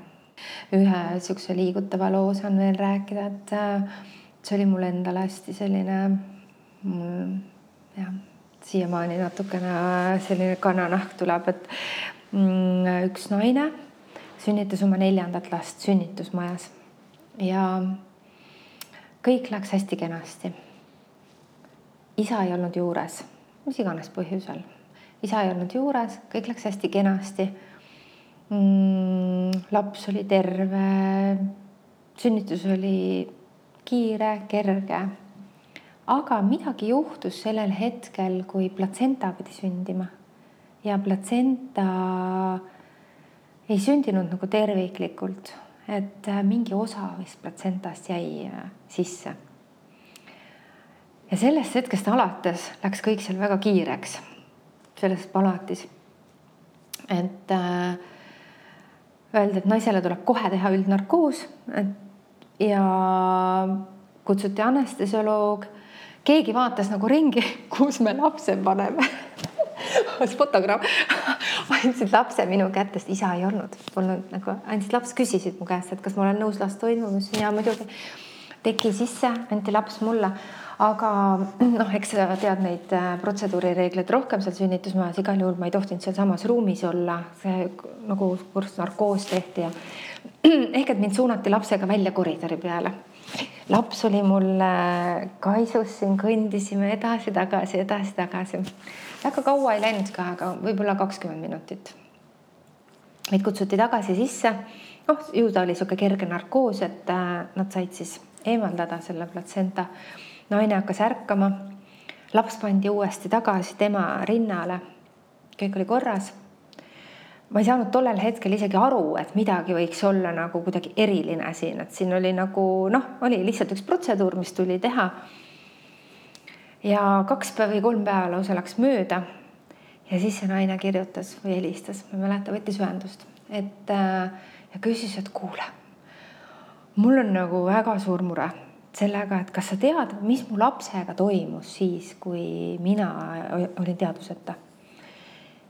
ühe siukse liigutava loo saan veel rääkida, et äh, see oli mulle endale hästi selline mul jah, siiamaani natukene selline kananahk tuleb, et mm, üks naine sünnitas oma neljandat last sünnitusmajas ja kõik läks hästi kenasti. isa ei olnud juures, mis iganes põhjusel. isa ei olnud juures, kõik läks hästi kenasti mm,. laps oli terve, sünnitus oli kiire, kerge. aga midagi juhtus sellel hetkel, kui platsenta pidi sündima ja platsenta ei sündinud nagu terviklikult, et äh, mingi osa vist platsentast jäi äh, sisse. ja sellest hetkest alates läks kõik seal väga kiireks, selles palatis. et äh, öeldi, et naisele tuleb kohe teha üldnarkoos, et ja kutsuti anestesioloog. keegi vaatas nagu ringi, kus me lapse paneme fotograaf. Andsid lapse minu kätte, sest isa ei olnud, polnud nagu, andsid laps, küsisid mu käest, et kas ma olen nõus last hoidma, ma ütlesin ja muidugi. teki sisse, anti laps mulle, aga noh, eks sa tead neid äh, protseduurireegleid rohkem seal sünnitusmajas, igal juhul ma ei tohtinud sealsamas ruumis olla, see nagu kurs narkoos tehti ja ehk et mind suunati lapsega välja koridori peale. Laps oli mul kaisus, siin kõndisime edasi-tagasi, edasi-tagasi väga kaua ei läinud ka, aga võib-olla kakskümmend minutit. meid kutsuti tagasi sisse, noh, ju ta oli niisugune kerge narkoos, et äh, nad said siis eemaldada selle platsenta. naine hakkas ärkama, laps pandi uuesti tagasi tema rinnale. kõik oli korras. ma ei saanud tollel hetkel isegi aru, et midagi võiks olla nagu kuidagi eriline siin, et siin oli nagu noh, oli lihtsalt üks protseduur, mis tuli teha ja kaks päeva või kolm päeva lausa läks mööda. ja siis see naine kirjutas või helistas, ma ei mäleta, võttis ühendust, et äh, ja küsis, et kuule, mul on nagu väga suur mure sellega, et kas sa tead, mis mu lapsega toimus siis, kui mina olin teadvuseta.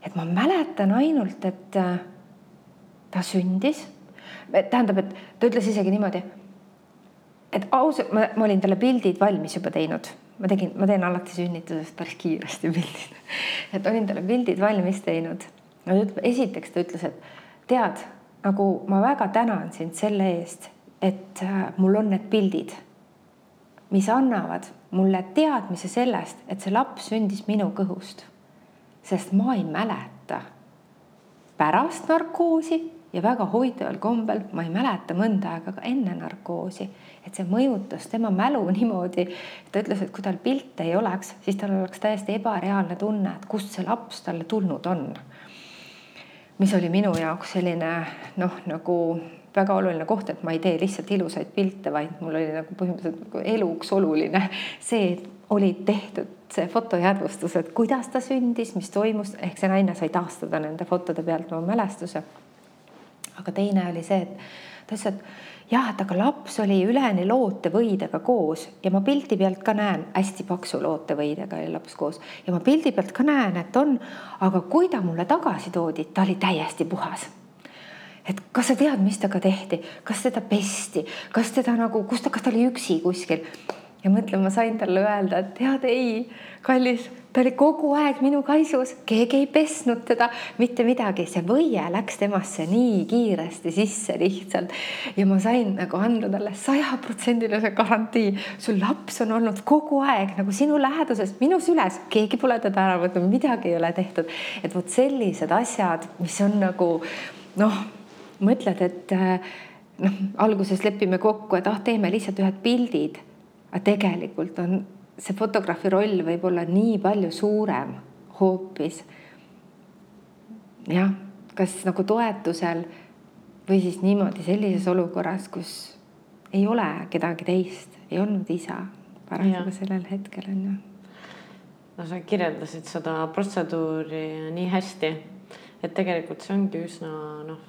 et ma mäletan ainult, et äh, ta sündis. tähendab, et ta ütles isegi niimoodi, et ausalt, ma olin talle pildid valmis juba teinud ma tegin, ma teen alati sünnitusest päris kiiresti pildid. et olin talle pildid valmis teinud. esiteks ta ütles, et tead, nagu ma väga tänan sind selle eest, et äh, mul on need pildid, mis annavad mulle teadmise sellest, et see laps sündis minu kõhust. sest ma ei mäleta pärast narkoosi ja väga hoitaval kombel, ma ei mäleta mõnda aega ka enne narkoosi, et see mõjutas tema mälu niimoodi, ta ütles, et kui tal pilte ei oleks, siis tal oleks täiesti ebareaalne tunne, et kust see laps talle tulnud on. mis oli minu jaoks selline noh, nagu väga oluline koht, et ma ei tee lihtsalt ilusaid pilte, vaid mul oli nagu põhimõtteliselt nagu eluks oluline see, et oli tehtud see fotojäädvustus, et kuidas ta sündis, mis toimus, ehk see naine sai taastada nende fotode pealt oma mälestuse aga teine oli see, et ta ütles, et jah, et aga laps oli üleni lootevõidega koos ja ma pildi pealt ka näen, hästi paksu lootevõidega oli laps koos ja ma pildi pealt ka näen, et on, aga kui ta mulle tagasi toodi, ta oli täiesti puhas. Et kas sa tead, mis temaga tehti, kas teda pesti, kas teda nagu, kus ta, kas ta oli üksi kuskil? Ja mõtle, ma sain talle öelda, et tead, ei, kallis ta oli kogu aeg minu kaisus, keegi ei pesnud teda, mitte midagi, see võie läks temasse nii kiiresti sisse lihtsalt. Ja ma sain nagu anda talle sajaprotsendilise garantii. su laps on olnud kogu aeg nagu sinu läheduses, minu süles, keegi pole teda ära võtnud, midagi ei ole tehtud. et vot sellised asjad, mis on nagu noh, mõtled, et noh, alguses lepime kokku, et ah, teeme lihtsalt ühed pildid, aga tegelikult on see fotograafi roll võib olla nii palju suurem hoopis. jah, kas nagu toetusel või siis niimoodi sellises olukorras, kus ei ole kedagi teist, ei olnud isa parasjagu sellel hetkel on ju. no sa kirjeldasid seda protseduuri nii hästi et tegelikult see ongi üsna noh,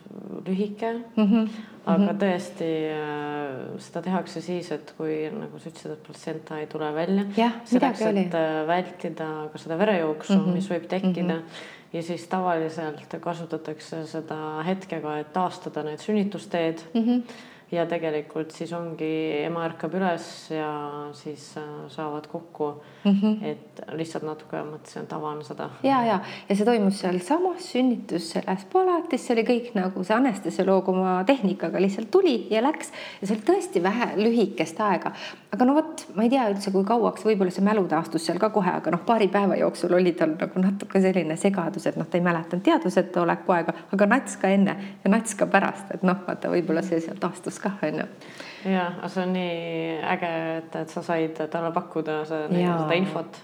lühike mm. -hmm. aga tõesti äh, seda tehakse siis, et kui nagu sa ütlesid, et platsenta ei tule välja. selleks, et äh, vältida ka seda verejooksu mm, -hmm. mis võib tekkida mm. -hmm. ja siis tavaliselt kasutatakse seda hetkega, et taastada need sünnitusteed mm. -hmm ja tegelikult siis ongi, ema ärkab üles ja siis äh, saavad kokku mm. -hmm. et lihtsalt natuke mõtlesin, et avan seda. ja, ja, ja see toimus sealsamas sünnitus selles palatis, see oli kõik nagu see anestesioloog oma tehnikaga lihtsalt tuli ja läks ja see oli tõesti vähe lühikest aega. aga no vot, ma ei tea üldse, kui kauaks, võib-olla see mälu taastus seal ka kohe, aga noh, paari päeva jooksul oli tal nagu natuke selline segadus, et noh, ta ei mäletanud teadvuseta oleku aega, aga nats ka enne ja nats ka pärast, et noh, vaata, võib-olla see seal taastus kah onju. ja, aga see on nii äge, et, et sa said talle pakkuda seda, seda infot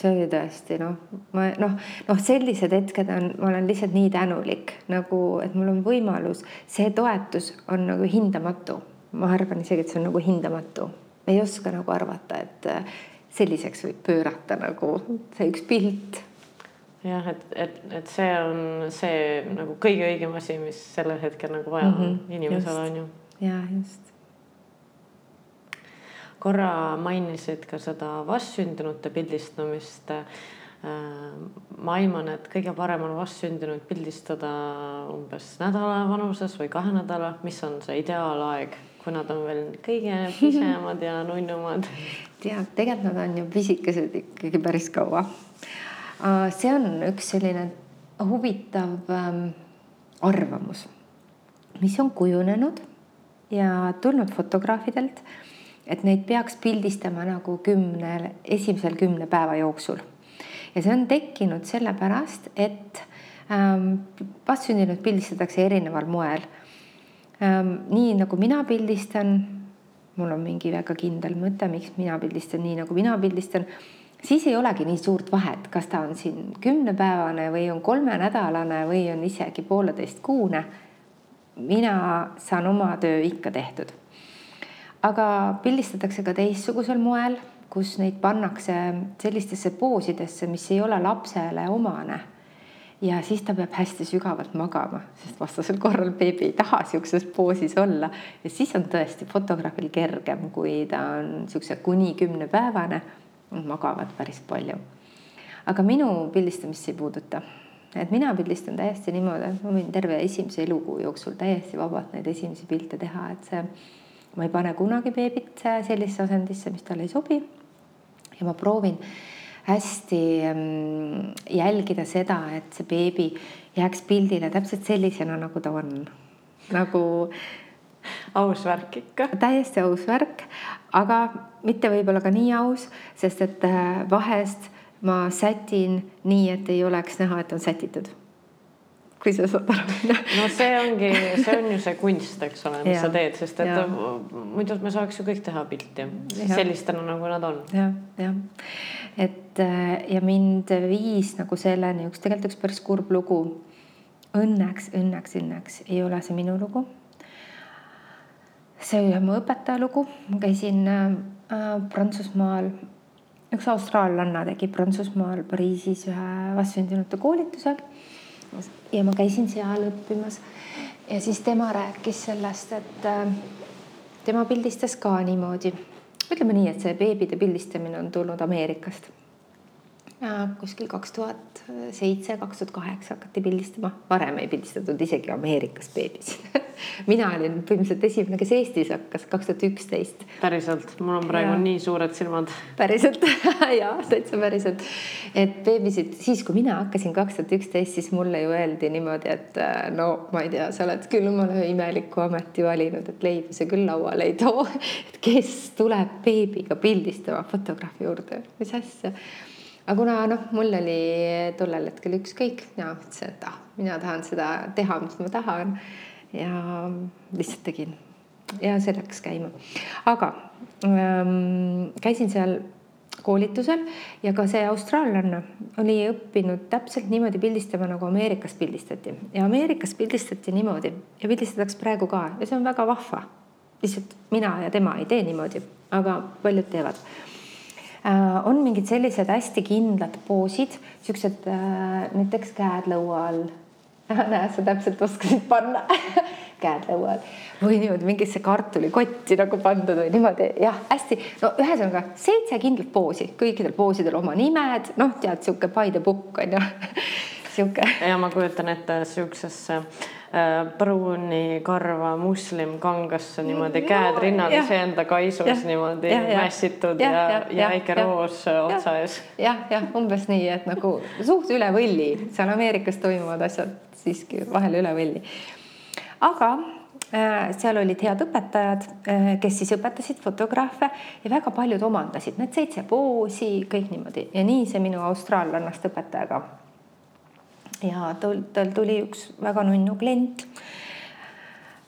see oli tõesti noh, ma noh, noh, sellised hetked on, ma olen lihtsalt nii tänulik nagu, et mul on võimalus, see toetus on nagu hindamatu. ma arvan isegi, et see on nagu hindamatu. ei oska nagu arvata, et äh, selliseks võib pöörata nagu see üks pilt. jah, et, et, et see on see nagu kõige õigem asi, mis sellel hetkel nagu vaja mm -hmm, on inimesele on ju ja just. korra mainisid ka seda vastsündinute pildistamist. Äh, ma aiman, et kõige parem on vastsündinuid pildistada umbes nädala vanuses või kahe nädala, mis on see ideaalaeg, kui nad on veel kõige pisemad ja nunnumad? tead, tegelikult nad on ju pisikesed ikkagi päris kaua. Äh, see on üks selline huvitav ähm, arvamus, mis on kujunenud ja tulnud fotograafidelt, et neid peaks pildistama nagu kümnel, esimesel kümne päeva jooksul. ja see on tekkinud sellepärast, et ähm, vastsündinud pildistatakse erineval moel ähm,. nii nagu mina pildistan, mul on mingi väga kindel mõte, miks mina pildistan nii, nagu mina pildistan siis ei olegi nii suurt vahet, kas ta on siin kümnepäevane või on kolmenädalane või on isegi pooleteistkuune mina saan oma töö ikka tehtud. aga pildistatakse ka teistsugusel moel, kus neid pannakse sellistesse poosidesse, mis ei ole lapsele omane. ja siis ta peab hästi sügavalt magama, sest vastasel korral beebi ei taha sihukeses poosis olla ja siis on tõesti fotograafil kergem, kui ta on niisuguse kuni kümnepäevane, magavad päris palju. aga minu pildistamist see ei puuduta et mina pildistan täiesti niimoodi, et ma võin terve esimese elukuu jooksul täiesti vabalt neid esimesi pilte teha, et see, ma ei pane kunagi beebit sellisesse asendisse, mis talle ei sobi. ja ma proovin hästi mm, jälgida seda, et see beebi jääks pildile täpselt sellisena, nagu ta on, nagu aus värk ikka. täiesti aus värk, aga mitte võib-olla ka nii aus, sest et äh, vahest ma sätin nii, et ei oleks näha, et on sätitud. kui sa saad aru. no see ongi, see on ju see kunst, eks ole, mis ja. sa teed, sest et ja. muidu me saaks ju kõik teha pilti sellistena, nagu nad on ja,. jah, jah, et ja mind viis nagu selleni üks tegelikult üks päris kurb lugu. Õnneks, õnneks, õnneks ei ole see minu lugu see oli mu õpetaja lugu, ma käisin äh, Prantsusmaal üks austraallanna tegi Prantsusmaal Pariisis ühe vastsündinute koolituse. Ja ma käisin seal õppimas. Ja siis tema rääkis sellest, et äh, tema pildistas ka niimoodi. ütleme nii, et see beebide pildistamine on tulnud Ameerikast. Kuskil kaks tuhat seitse, kaks tuhat kaheksa hakati pildistama, varem ei pildistatud isegi Ameerikas beebisid mina olin põhimõtteliselt esimene, kes Eestis hakkas, kaks tuhat üksteist. päriselt, mul on praegu ja. nii suured silmad. päriselt ja täitsa päriselt, et beebisid siis, kui mina hakkasin kaks tuhat üksteist, siis mulle ju öeldi niimoodi, et äh, no ma ei tea, sa oled küll omale imeliku ameti valinud, et leiba sa küll lauale ei too. et kes tuleb beebiga pildistama fotograafi juurde, mis asja aga kuna noh, mul oli tollel hetkel ükskõik, mina mõtlesin, et ah, mina tahan seda teha, mis ma tahan ja lihtsalt tegin ja see läks käima. aga ähm, käisin seal koolitusel ja ka see austraallanna oli õppinud täpselt niimoodi pildistama, nagu Ameerikas pildistati ja Ameerikas pildistati niimoodi ja pildistatakse praegu ka ja see on väga vahva. lihtsalt mina ja tema ei tee niimoodi, aga paljud teevad Äh, on mingid sellised hästi kindlad poosid, siuksed äh, näiteks käed lõua all. näe, sa täpselt oskasid panna. Käed lõua all või niimoodi mingisse kartulikotti nagu pandud või niimoodi. Jah, hästi. No ühesõnaga seitse kindlat poosi, kõikidel poosidel oma nimed, noh, tead sihuke by the book on ju. Sihuke. ja ma kujutan ette siuksesse pruuni karva muslim kangasse niimoodi käed rinnal, iseenda kaisus niimoodi mässitud ja, ja, ja, ja väike roos otsa ees. jah, jah, umbes nii, et nagu suht üle võlli, seal Ameerikas toimuvad asjad siiski vahel üle võlli. aga Äh, seal olid head õpetajad, äh, kes siis õpetasid fotograafe ja väga paljud omandasid need seitse poosi, kõik niimoodi ja nii see minu austraallannast õpetaja ka. Ja tal, tal tuli üks väga nunnu klient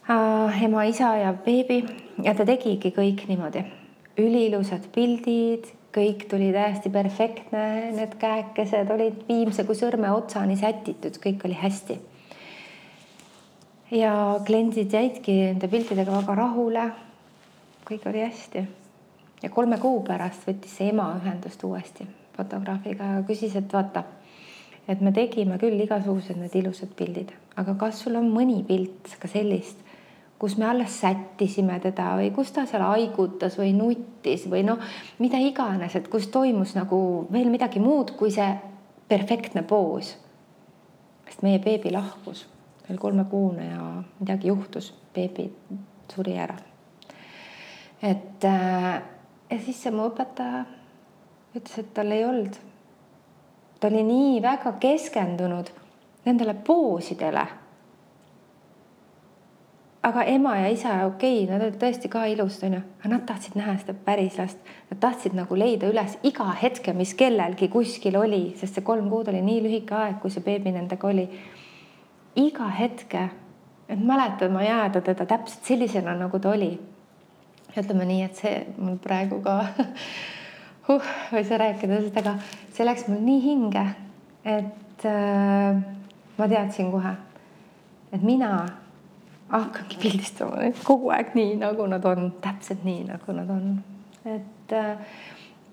äh,, ema, isa ja beebi ja ta tegigi kõik niimoodi, üliilusad pildid, kõik tuli täiesti perfektne, need käekesed olid viimse kui sõrme otsani sätitud, kõik oli hästi ja kliendid jäidki nende piltidega väga rahule. kõik oli hästi. ja kolme kuu pärast võttis see ema ühendust uuesti fotograafiga ja küsis, et vaata, et me tegime küll igasugused need ilusad pildid, aga kas sul on mõni pilt ka sellist, kus me alles sättisime teda või kus ta seal haigutas või nuttis või noh, mida iganes, et kus toimus nagu veel midagi muud kui see perfektne poos. sest meie beebi lahkus veel kolmekuune ja midagi juhtus, beebi suri ära. et äh, ja siis see mu õpetaja ütles, et tal ei olnud. Ta oli nii väga keskendunud nendele poosidele. aga ema ja isa, okei okay,, nad olid tõesti ka ilusad, onju, aga nad tahtsid näha seda päris last. Nad tahtsid nagu leida üles iga hetke, mis kellelgi kuskil oli, sest see kolm kuud oli nii lühike aeg, kui see beebi nendega oli iga hetke, et mäletama jääda teda täpselt sellisena, nagu ta oli. ütleme nii, et see mul praegu ka uh, ei saa rääkida sellest, aga see läks mul nii hinge, et äh, ma teadsin kohe, et mina hakkangi pildistama neid kogu aeg nii, nagu nad on, täpselt nii, nagu nad on. et äh,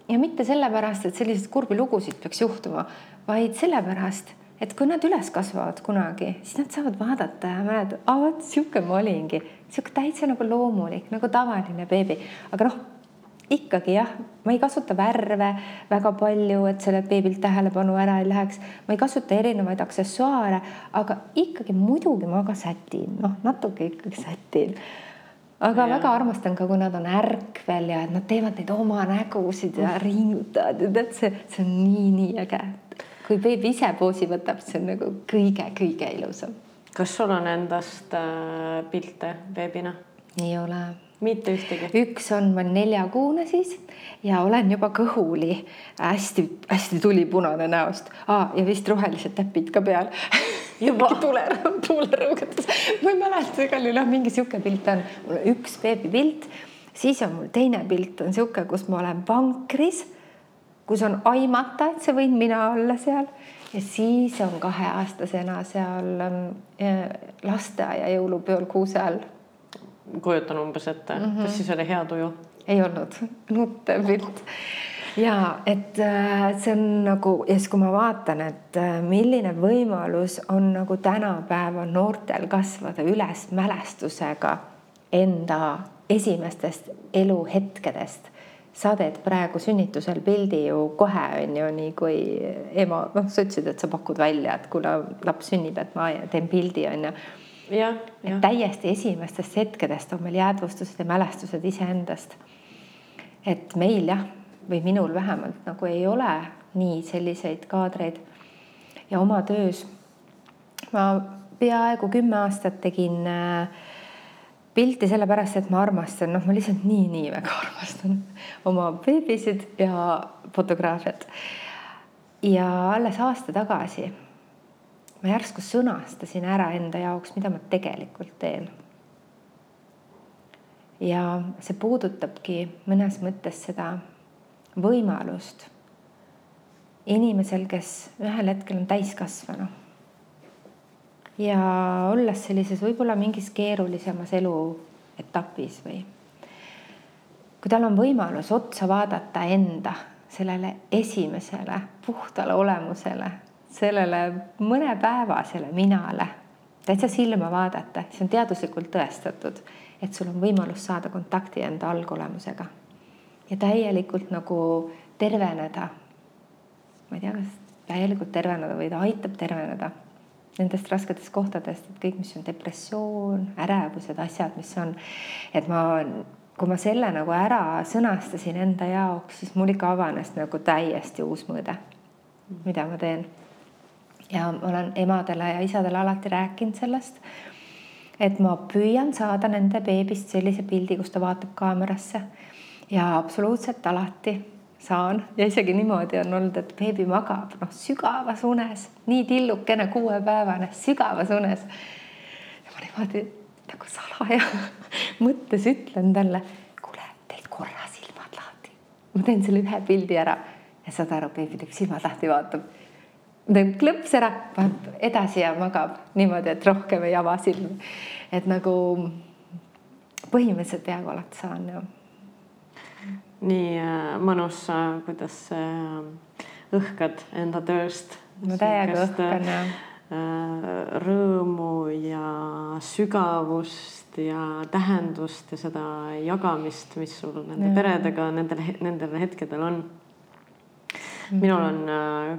ja mitte sellepärast, et selliseid kurbi lugusid peaks juhtuma, vaid sellepärast et kui nad üles kasvavad kunagi, siis nad saavad vaadata ja mäletada, aa vot sihuke ma olingi, sihuke täitsa nagu loomulik, nagu tavaline beebi, aga noh, ikkagi jah, ma ei kasuta värve väga palju, et sellelt beebilt tähelepanu ära ei läheks, ma ei kasuta erinevaid aksessuaare, aga ikkagi muidugi ma ka sätin, noh, natuke ikkagi sätin aga ja. väga armastan ka, kui nad on ärkvel ja nad teevad neid oma nägusid ja ringutavad ja tead, see, see on nii-nii äge kui beebi ise poosi võtab, see on nagu kõige-kõige ilusam. kas sul on endast äh, pilte beebina? ei ole. Mitte ühtegi? üks on, olen neljakuune siis ja olen juba kõhuli hästi-hästi tulipunane näost. Ah, ja vist rohelised täpid ka peal. Juba. Tulerõõm, tulerõugatus, ma ei mäleta, igal juhul jah, mingi sihuke pilt on, mul on üks beebipilt, siis on mul teine pilt on sihuke, kus ma olen vankris kus on aimata, et see võin mina olla seal. Ja siis on kaheaastasena seal äh, lasteaia jõulupeol kuuse all. Kujutan umbes ette mm, -hmm. kas siis oli hea tuju? ei olnud, nuttev pilt ja et äh, see on nagu ja siis, kui ma vaatan, et äh, milline võimalus on nagu tänapäeva noortel kasvada üles mälestusega enda esimestest eluhetkedest sa teed praegu sünnitusel pildi ju kohe on ju nii kui ema, noh, sa ütlesid, et sa pakud välja, et kuule, laps sünnib, et ma teen pildi on ju. Jah. täiesti esimestest hetkedest on meil jäädvustused ja mälestused iseendast. et meil jah, või minul vähemalt nagu ei ole nii selliseid kaadreid ja oma töös ma peaaegu kümme aastat tegin äh, pilti sellepärast, et ma armastan, noh, ma lihtsalt nii-nii väga armastan oma beebisid ja fotograafiat. ja alles aasta tagasi ma järsku sõnastasin ära enda jaoks, mida ma tegelikult teen. ja see puudutabki mõnes mõttes seda võimalust inimesel, kes ühel hetkel on täiskasvanu ja olles sellises võib-olla mingis keerulisemas eluetapis või kui tal on võimalus otsa vaadata enda sellele esimesele puhtale olemusele, sellele mõnepäevasele minale, täitsa silma vaadata, siis on teaduslikult tõestatud, et sul on võimalus saada kontakti enda algolemusega ja täielikult nagu terveneda. ma ei tea, kas täielikult terveneda või ta aitab terveneda nendest rasketest kohtadest, et kõik, mis on depressioon, ärevused, asjad, mis on, et ma, kui ma selle nagu ära sõnastasin enda jaoks, siis mul ikka avanes nagu täiesti uus mõõde, mida ma teen. Ja ma olen emadele ja isadele alati rääkinud sellest, et ma püüan saada nende beebist sellise pildi, kus ta vaatab kaamerasse ja absoluutselt alati saan ja isegi niimoodi on olnud, et beebi magab noh, sügavas unes, nii tillukene kuuepäevane, sügavas unes. ja ma niimoodi nagu salaja mõttes ütlen talle, kuule, teed korra silmad lahti. ma teen selle ühe pildi ära ja saad aru, beebi teeb silmad lahti, vaatab. Teeb klõps ära, paneb edasi ja magab niimoodi, et rohkem ei ava silmi. et nagu põhimõtteliselt peaaegu alati saan ja nii äh, mõnus, äh, kuidas äh, õhkad enda tööst. no täiega õhkan jah. rõõmu ja sügavust ja tähendust ja seda jagamist, mis sul nende ja. peredega nendel, nendel hetkedel on. minul on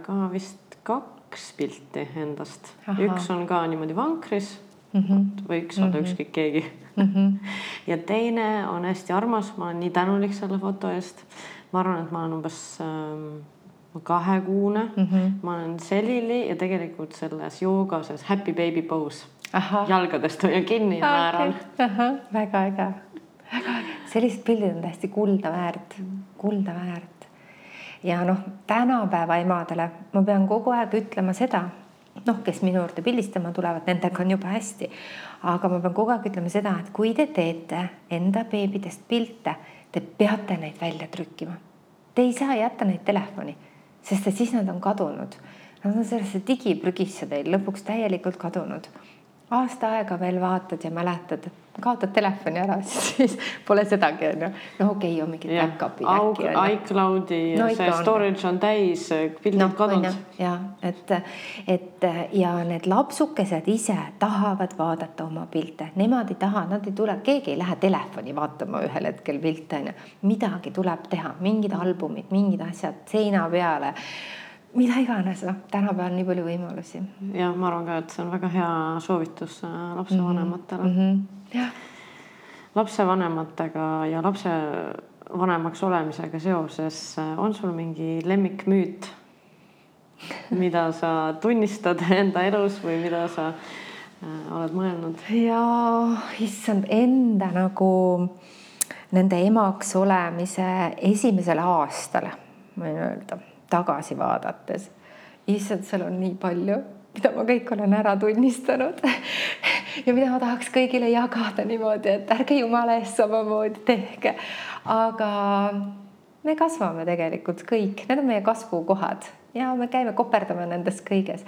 ka vist kaks pilti endast, üks on ka niimoodi vankris mm, -hmm. võiks olla mm -hmm. ükskõik keegi mm. -hmm. ja teine on hästi armas, ma olen nii tänulik selle foto eest. ma arvan, et ma olen umbes ähm, kahekuune mm, -hmm. ma olen selili ja tegelikult selles joogases happy baby pose. jalgadest hoian kinni ja naeran. väga äge, väga äge, sellised pildid on täiesti kulda väärt, kulda väärt. Ja noh, tänapäeva emadele ma pean kogu aeg ütlema seda noh, kes minu juurde pildistama tulevad, nendega on juba hästi. aga ma pean kogu aeg ütlema seda, et kui te teete enda beebidest pilte, te peate neid välja trükkima. Te ei saa jätta neid telefoni, sest et siis nad on kadunud. Nad on sellesse digiprügisse teil lõpuks täielikult kadunud aasta aega veel vaatad ja mäletad, et kaotad telefoni ära, siis pole sedagi onju. no okei okay,, on mingid back-up'id äkki iCloudi no, see storage on täis, pildid no, kadunud. ja et, et ja need lapsukesed ise tahavad vaadata oma pilte, nemad ei taha, nad ei tule, keegi ei lähe telefoni vaatama ühel hetkel pilte onju. midagi tuleb teha, mingid albumid, mingid asjad seina peale mida iganes, noh, tänapäeval on nii palju võimalusi. ja ma arvan ka, et see on väga hea soovitus äh, lapsevanematele mm. -hmm. jah. Lapsevanematega ja lapsevanemaks olemisega seoses äh, on sul mingi lemmikmüüt, mida sa tunnistad enda elus või mida sa äh, oled mõelnud? ja issand, enda nagu nende emaks olemise esimesel aastal, ma võin öelda tagasi vaadates. issand, seal on nii palju, mida ma kõik olen ära tunnistanud ja mida ma tahaks kõigile jagada niimoodi, et ärge jumala eest samamoodi tehke. aga me kasvame tegelikult kõik, need on meie kasvukohad ja me käime, koperdame nendes kõiges.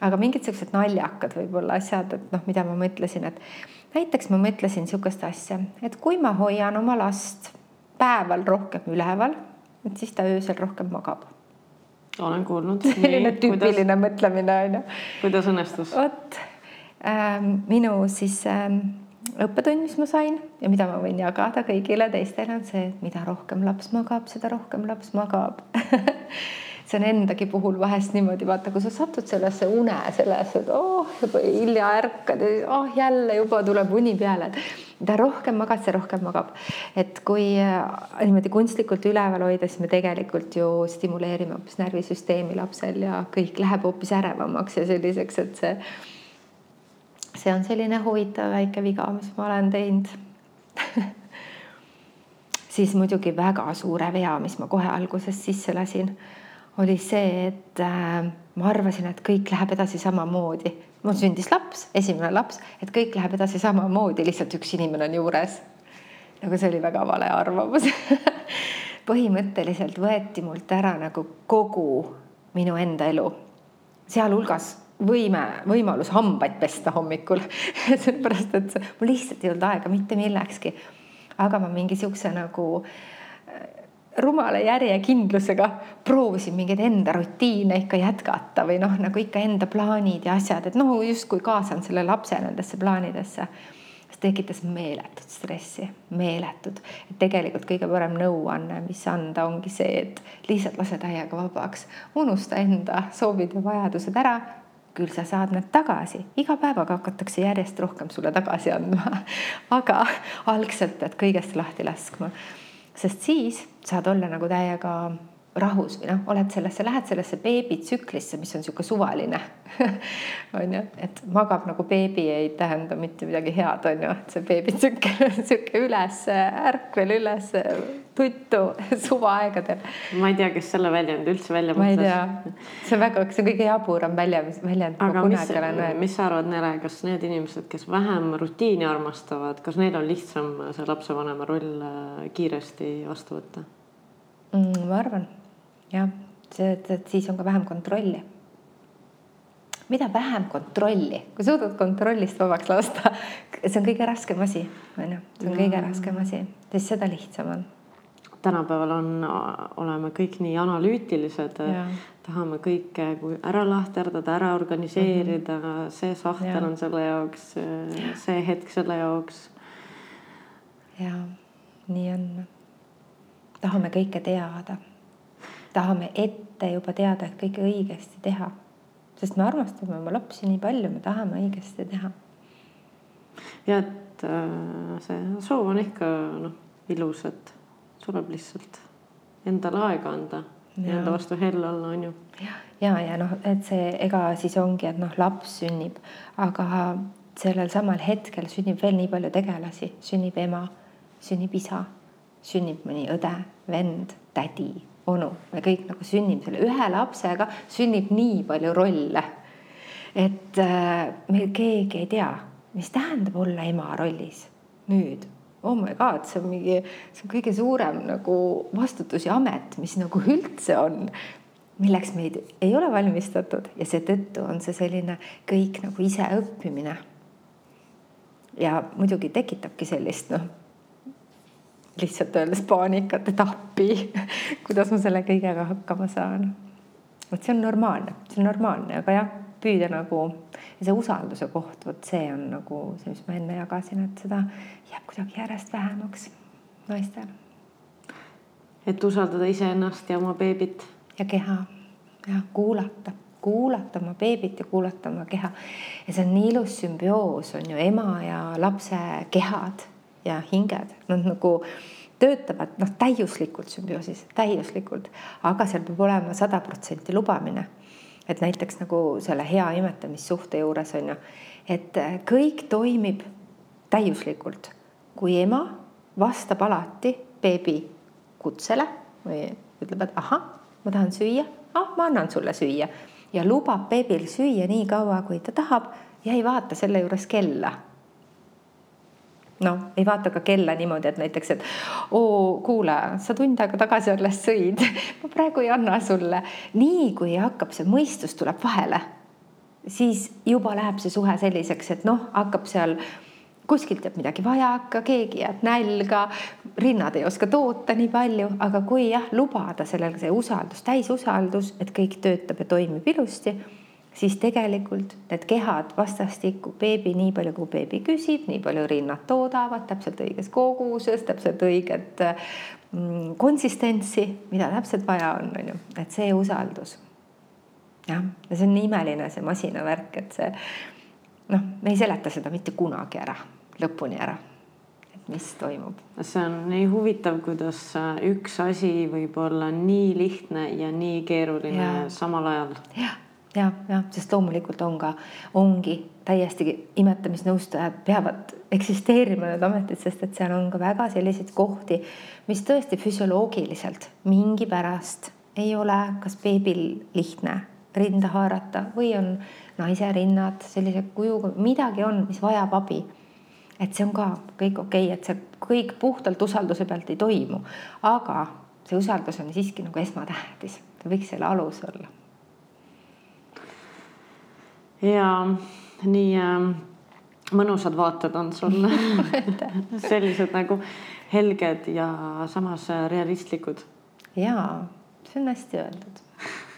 aga mingid siuksed naljakad võib-olla asjad, et noh, mida ma mõtlesin, et näiteks ma mõtlesin niisugust asja, et kui ma hoian oma last päeval rohkem üleval, et siis ta öösel rohkem magab olen kuulnud. selline tüüpiline kuidas, mõtlemine on ju. kuidas õnnestus? vot ähm, minu siis ähm, õppetund, mis ma sain ja mida ma võin jagada kõigile teistele, on see, et mida rohkem laps magab, seda rohkem laps magab see on endagi puhul vahest niimoodi, vaata, kui sa satud sellesse une, sellesse, et oh, juba hilja ärkad ja oh, jälle juba tuleb uni peale, mida rohkem magad, see rohkem magab. et kui äh, niimoodi kunstlikult üleval hoida, siis me tegelikult ju stimuleerime hoopis närvisüsteemi lapsel ja kõik läheb hoopis ärevamaks ja selliseks, et see, see on selline huvitav väike viga, mis ma olen teinud siis muidugi väga suure vea, mis ma kohe alguses sisse lasin oli see, et äh, ma arvasin, et kõik läheb edasi samamoodi. mul sündis laps, esimene laps, et kõik läheb edasi samamoodi, lihtsalt üks inimene on juures. nagu see oli väga vale arvamus põhimõtteliselt võeti mult ära nagu kogu minu enda elu, sealhulgas võime, võimalus hambaid pesta hommikul sellepärast, et mul lihtsalt ei olnud aega mitte millekski. aga ma mingi siukse nagu rumala järjekindlusega proovisin mingeid enda rutiine ikka jätkata või noh, nagu ikka enda plaanid ja asjad, et noh, justkui kaasan selle lapse nendesse plaanidesse. see tekitas meeletut stressi, meeletut. et tegelikult kõige parem nõuanne, mis anda, ongi see, et lihtsalt lase täiega vabaks, unusta enda soovid ja vajadused ära küll sa saad need tagasi, iga päevaga hakatakse järjest rohkem sulle tagasi andma. aga algselt pead kõigest lahti laskma, sest siis saad olla nagu täiega rahus või noh, oled sellesse, lähed sellesse beebitsüklisse, mis on niisugune suvaline on ju, et magab nagu beebi ei tähenda mitte midagi head, on ju, et see beebitsükkel on niisugune üles, ärkvel üles tuttu suvaaegadel. ma ei tea, kes selle väljendi üldse välja mõtles. ma ei tea, see on väga, see on kõige jaburam välja, väljend. aga mis, mis sa arvad, Nele, kas need inimesed, kes vähem rutiini armastavad, kas neil on lihtsam see lapsevanema roll äh, kiiresti vastu võtta mm,? ma arvan jah, see, et siis on ka vähem kontrolli. mida vähem kontrolli, kui suudad kontrollist vabaks lasta, see on kõige raskem asi, on ju, see on kõige raskem asi, siis seda lihtsam on tänapäeval on, oleme kõik nii analüütilised, tahame kõike ära lahterdada, ära organiseerida mm, -hmm. see sahtel ja. on selle jaoks, see hetk selle jaoks. ja nii on. tahame kõike teada tahame ette juba teada, et kõike õigesti teha. sest me armastame oma lapsi nii palju, me tahame õigesti teha. ja et äh, see soov on ikka noh, ilus, et tuleb lihtsalt endale aega anda ja enda vastu hell olla, on ju. ja, ja, ja noh, et see, ega siis ongi, et noh, laps sünnib, aga sellel samal hetkel sünnib veel nii palju tegelasi, sünnib ema, sünnib isa, sünnib mõni õde, vend, tädi onu, me kõik nagu sünnime selle ühe lapsega, sünnib nii palju rolle. et äh, meil keegi ei tea, mis tähendab olla ema rollis nüüd. Oh my god, see on mingi, see on kõige suurem nagu vastutus ja amet, mis nagu üldse on, milleks meid ei ole valmistatud ja seetõttu on see selline kõik nagu iseõppimine. ja muidugi tekitabki sellist noh lihtsalt öeldes paanikat, et appi, kuidas ma selle kõigega hakkama saan. vot see on normaalne, see on normaalne, aga jah, püüda nagu ja see usalduse koht, vot see on nagu see, mis ma enne jagasin, et seda jääb kuidagi järjest vähemaks naistel. et usaldada iseennast ja oma beebit. ja keha ja kuulata, kuulata oma beebit ja kuulata oma keha. ja see on nii ilus sümbioos on ju ema ja lapse kehad ja hinged, nad nagu töötavad noh, täiuslikult sümbioosis, täiuslikult, aga seal peab olema sada protsenti lubamine. et näiteks nagu selle hea imetamissuhte juures on ju, et kõik toimib täiuslikult, kui ema vastab alati beebi kutsele või ütleb, et ahah, ma tahan süüa, ah, ma annan sulle süüa. Ja lubab beebil süüa nii kaua, kui ta tahab ja ei vaata selle juures kella noh, ei vaata ka kella niimoodi, et näiteks, et oo, kuule, sa tund aega tagasi alles sõid, ma praegu ei anna sulle. nii kui hakkab see mõistus tuleb vahele, siis juba läheb see suhe selliseks, et noh, hakkab seal kuskilt jääb midagi vajaka, keegi jääb nälga, rinnad ei oska toota nii palju, aga kui jah, lubada sellele see usaldus, täisusaldus, et kõik töötab ja toimib ilusti siis tegelikult need kehad vastastikku, beebi nii palju, kui beebi küsib, nii palju rinnad toodavad täpselt õiges koguses, täpselt õiget mm, konsistentsi, mida täpselt vaja on, on ju, et see usaldus. jah, ja see on nii imeline, see masinavärk, et see noh, me ei seleta seda mitte kunagi ära, lõpuni ära et mis toimub. see on nii huvitav, kuidas üks asi võib olla nii lihtne ja nii keeruline ja. samal ajal. jah ja, jah, sest loomulikult on ka, ongi täiesti imetamisnõustajad peavad eksisteerima need ametid, sest et seal on ka väga selliseid kohti, mis tõesti füsioloogiliselt mingipärast ei ole kas beebil lihtne rinda haarata või on naise rinnad sellise kujuga, midagi on, mis vajab abi. et see on ka kõik okei okay,, et see kõik puhtalt usalduse pealt ei toimu, aga see usaldus on siiski nagu esmatähtis, ta võiks selle alus olla ja nii äh, mõnusad vaated on sul sellised nagu helged ja samas realistlikud. ja, see on hästi öeldud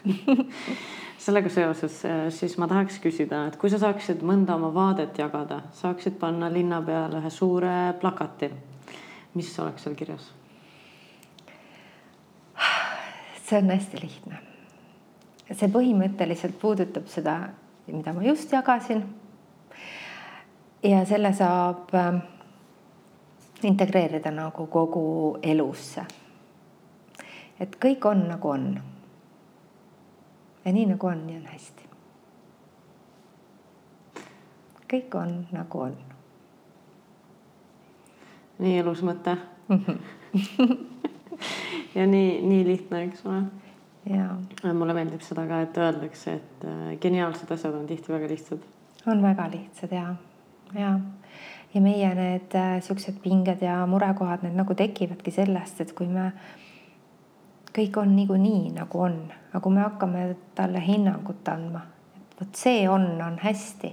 sellega seoses äh, siis ma tahaks küsida, et kui sa saaksid mõnda oma vaadet jagada, saaksid panna linna peale ühe suure plakati, mis oleks seal kirjas? see on hästi lihtne. see põhimõtteliselt puudutab seda mida ma just jagasin. ja selle saab äh, integreerida nagu kogu elusse. et kõik on nagu on. ja nii nagu on, nii on hästi. kõik on nagu on. nii ilus mõte ja nii, nii lihtne, eks ole. Mulle meeldib seda ka, et öeldakse, et äh, geniaalsed asjad on tihti väga lihtsad. on väga lihtsad ja, ja ja meie need äh, siuksed pinged ja murekohad, need nagu tekivadki sellest, et kui me kõik on niikuinii nagu on, aga kui me hakkame talle hinnangut andma, et vot see on, on hästi,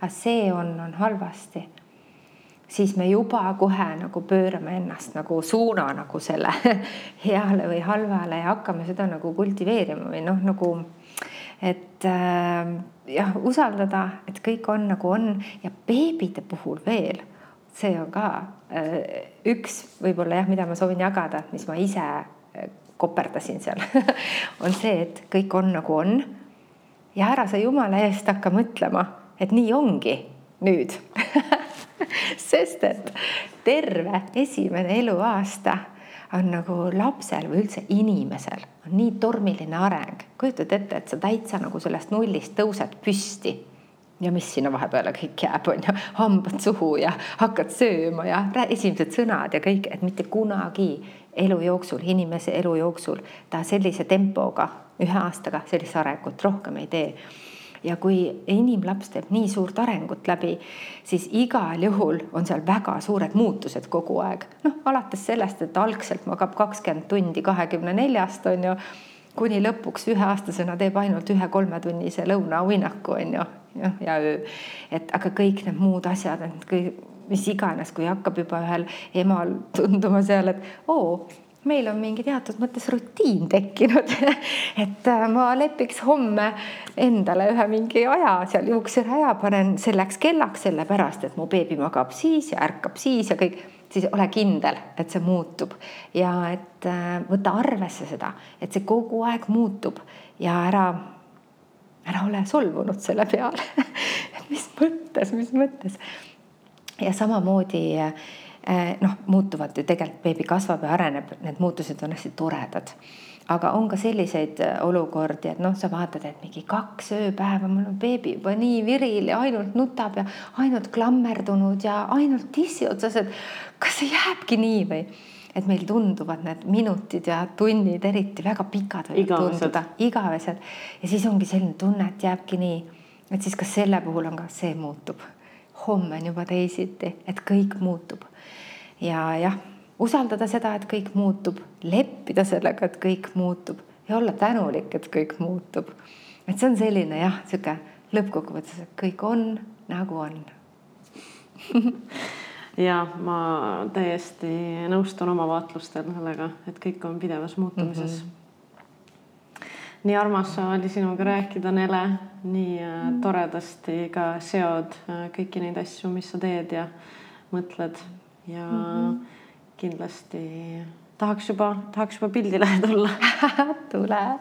aga see on, on halvasti, siis me juba kohe nagu pöörame ennast nagu suuna nagu selle heale või halvale ja hakkame seda nagu kultiveerima või noh, nagu et äh, jah, usaldada, et kõik on nagu on ja beebide puhul veel, see on ka äh, üks võib-olla jah, mida ma soovin jagada, mis ma ise äh, koperdasin seal on see, et kõik on nagu on. ja ära sa jumala eest hakka mõtlema, et nii ongi nüüd sest et terve esimene eluaasta on nagu lapsel või üldse inimesel on nii tormiline areng. kujutad ette, et sa täitsa nagu sellest nullist tõused püsti. Ja mis sinna vahepeale kõik jääb, on ju, hambad suhu ja hakkad sööma ja esimesed sõnad ja kõik, et mitte kunagi elu jooksul, inimese elu jooksul ta sellise tempoga ühe aastaga sellist arengut rohkem ei tee ja kui inimlaps teeb nii suurt arengut läbi, siis igal juhul on seal väga suured muutused kogu aeg. noh, alates sellest, et algselt magab kakskümmend tundi kahekümne neljast on ju, kuni lõpuks üheaastasena teeb ainult ühe kolmetunnise lõunauinaku on ju, jah, ja öö. et aga kõik need muud asjad, et kõik, mis iganes, kui hakkab juba ühel emal tunduma seal, et oo meil on mingi teatud mõttes rutiin tekkinud et äh, ma lepiks homme endale ühe mingi aja seal juukseraja, panen selleks kellaks, sellepärast et mu beebi magab siis ja ärkab siis ja kõik, siis ole kindel, et see muutub ja et äh, võta arvesse seda, et see kogu aeg muutub ja ära, ära ole solvunud selle peale mis mõttes, mis mõttes. ja samamoodi äh, noh, muutuvad ju tegelikult, beebi kasvab ja areneb, need muutused on hästi toredad. aga on ka selliseid eh, olukordi, et noh, sa vaatad, et mingi kaks ööpäeva, mul on beebi juba nii viril ja ainult nutab ja ainult klammerdunud ja ainult tissi otsas, et kas see jääbki nii või? et meil tunduvad need minutid ja tunnid eriti väga pikad võivad tunduda, igavesed ja siis ongi selline tunne, et jääbki nii, et siis kas selle puhul on ka see muutub homme on juba teisiti, et kõik muutub. Ja jah, usaldada seda, et kõik muutub, leppida sellega, et kõik muutub ja olla tänulik, et kõik muutub. et see on selline jah, sihuke lõppkokkuvõttes, et kõik on nagu on ja ma täiesti nõustun oma vaatlustel sellega, et kõik on pidevas muutumises mm. -hmm nii armas oli sinuga rääkida, Nele, nii äh, mm. toredasti ka seod äh, kõiki neid asju, mis sa teed ja mõtled ja mm -hmm. kindlasti tahaks juba, tahaks juba pildile tulla. Tule.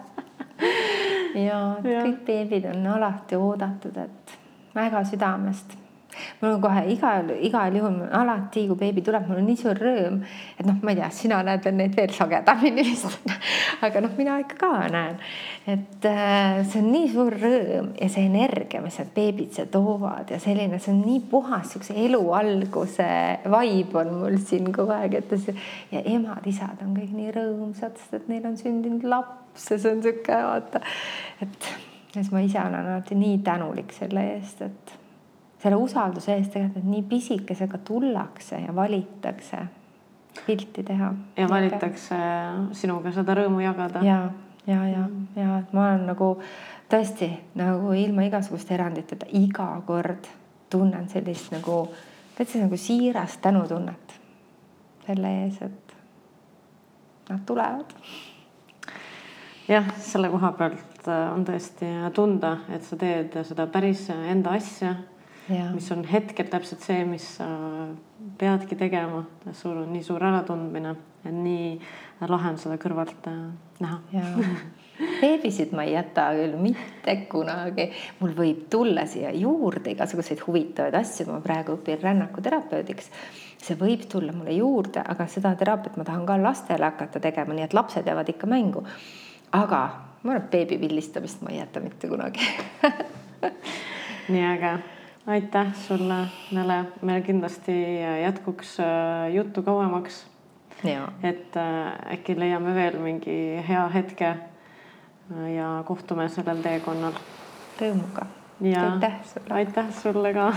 Ja kõik beebid on alati oodatud, et väga südamest mul on kohe igal, igal juhul alati, kui beebi tuleb, mul on nii suur rõõm, et noh, ma ei tea, sina näed neid veel sagedamini vist. Aga noh, mina ikka ka näen, et äh, see on nii suur rõõm ja see energia, mis need beebid siia toovad ja selline, see on nii puhas, siukse elu alguse vibe on mul siin kogu aeg, et ja emad-isad on kõik nii rõõmsad, sest et neil on sündinud laps ja see on sihuke vaata, et ja siis ma ise olen alati nii tänulik selle eest, et selle usalduse eest tegelikult, nii pisikesega tullakse ja valitakse pilti teha. ja valitakse sinuga seda rõõmu jagada. ja, ja, ja, ja et ma olen nagu tõesti nagu ilma igasuguste eranditeta iga kord tunnen sellist nagu täitsa nagu siirast tänutunnet selle ees, et nad tulevad. jah, selle koha pealt on tõesti tunda, et sa teed seda päris enda asja mis on hetkel täpselt see, mis sa peadki tegema. sul on nii suur äratundmine, et nii lahe on seda kõrvalt äh, näha. beebisid ma ei jäta küll mitte kunagi. mul võib tulla siia juurde igasuguseid huvitavaid asju, ma praegu õpin rännakuterapeudiks. see võib tulla mulle juurde, aga seda teraapiat ma tahan ka lastele hakata tegema, nii et lapsed jäävad ikka mängu. aga ma arvan, et beebi pildistamist ma ei jäta mitte kunagi nii äge, aitäh sulle, Nele, meil kindlasti jätkuks äh, juttu kauemaks. et äh, äkki leiame veel mingi hea hetke ja kohtume sellel teekonnal. Rõõmuga. aitäh sulle. aitäh sulle ka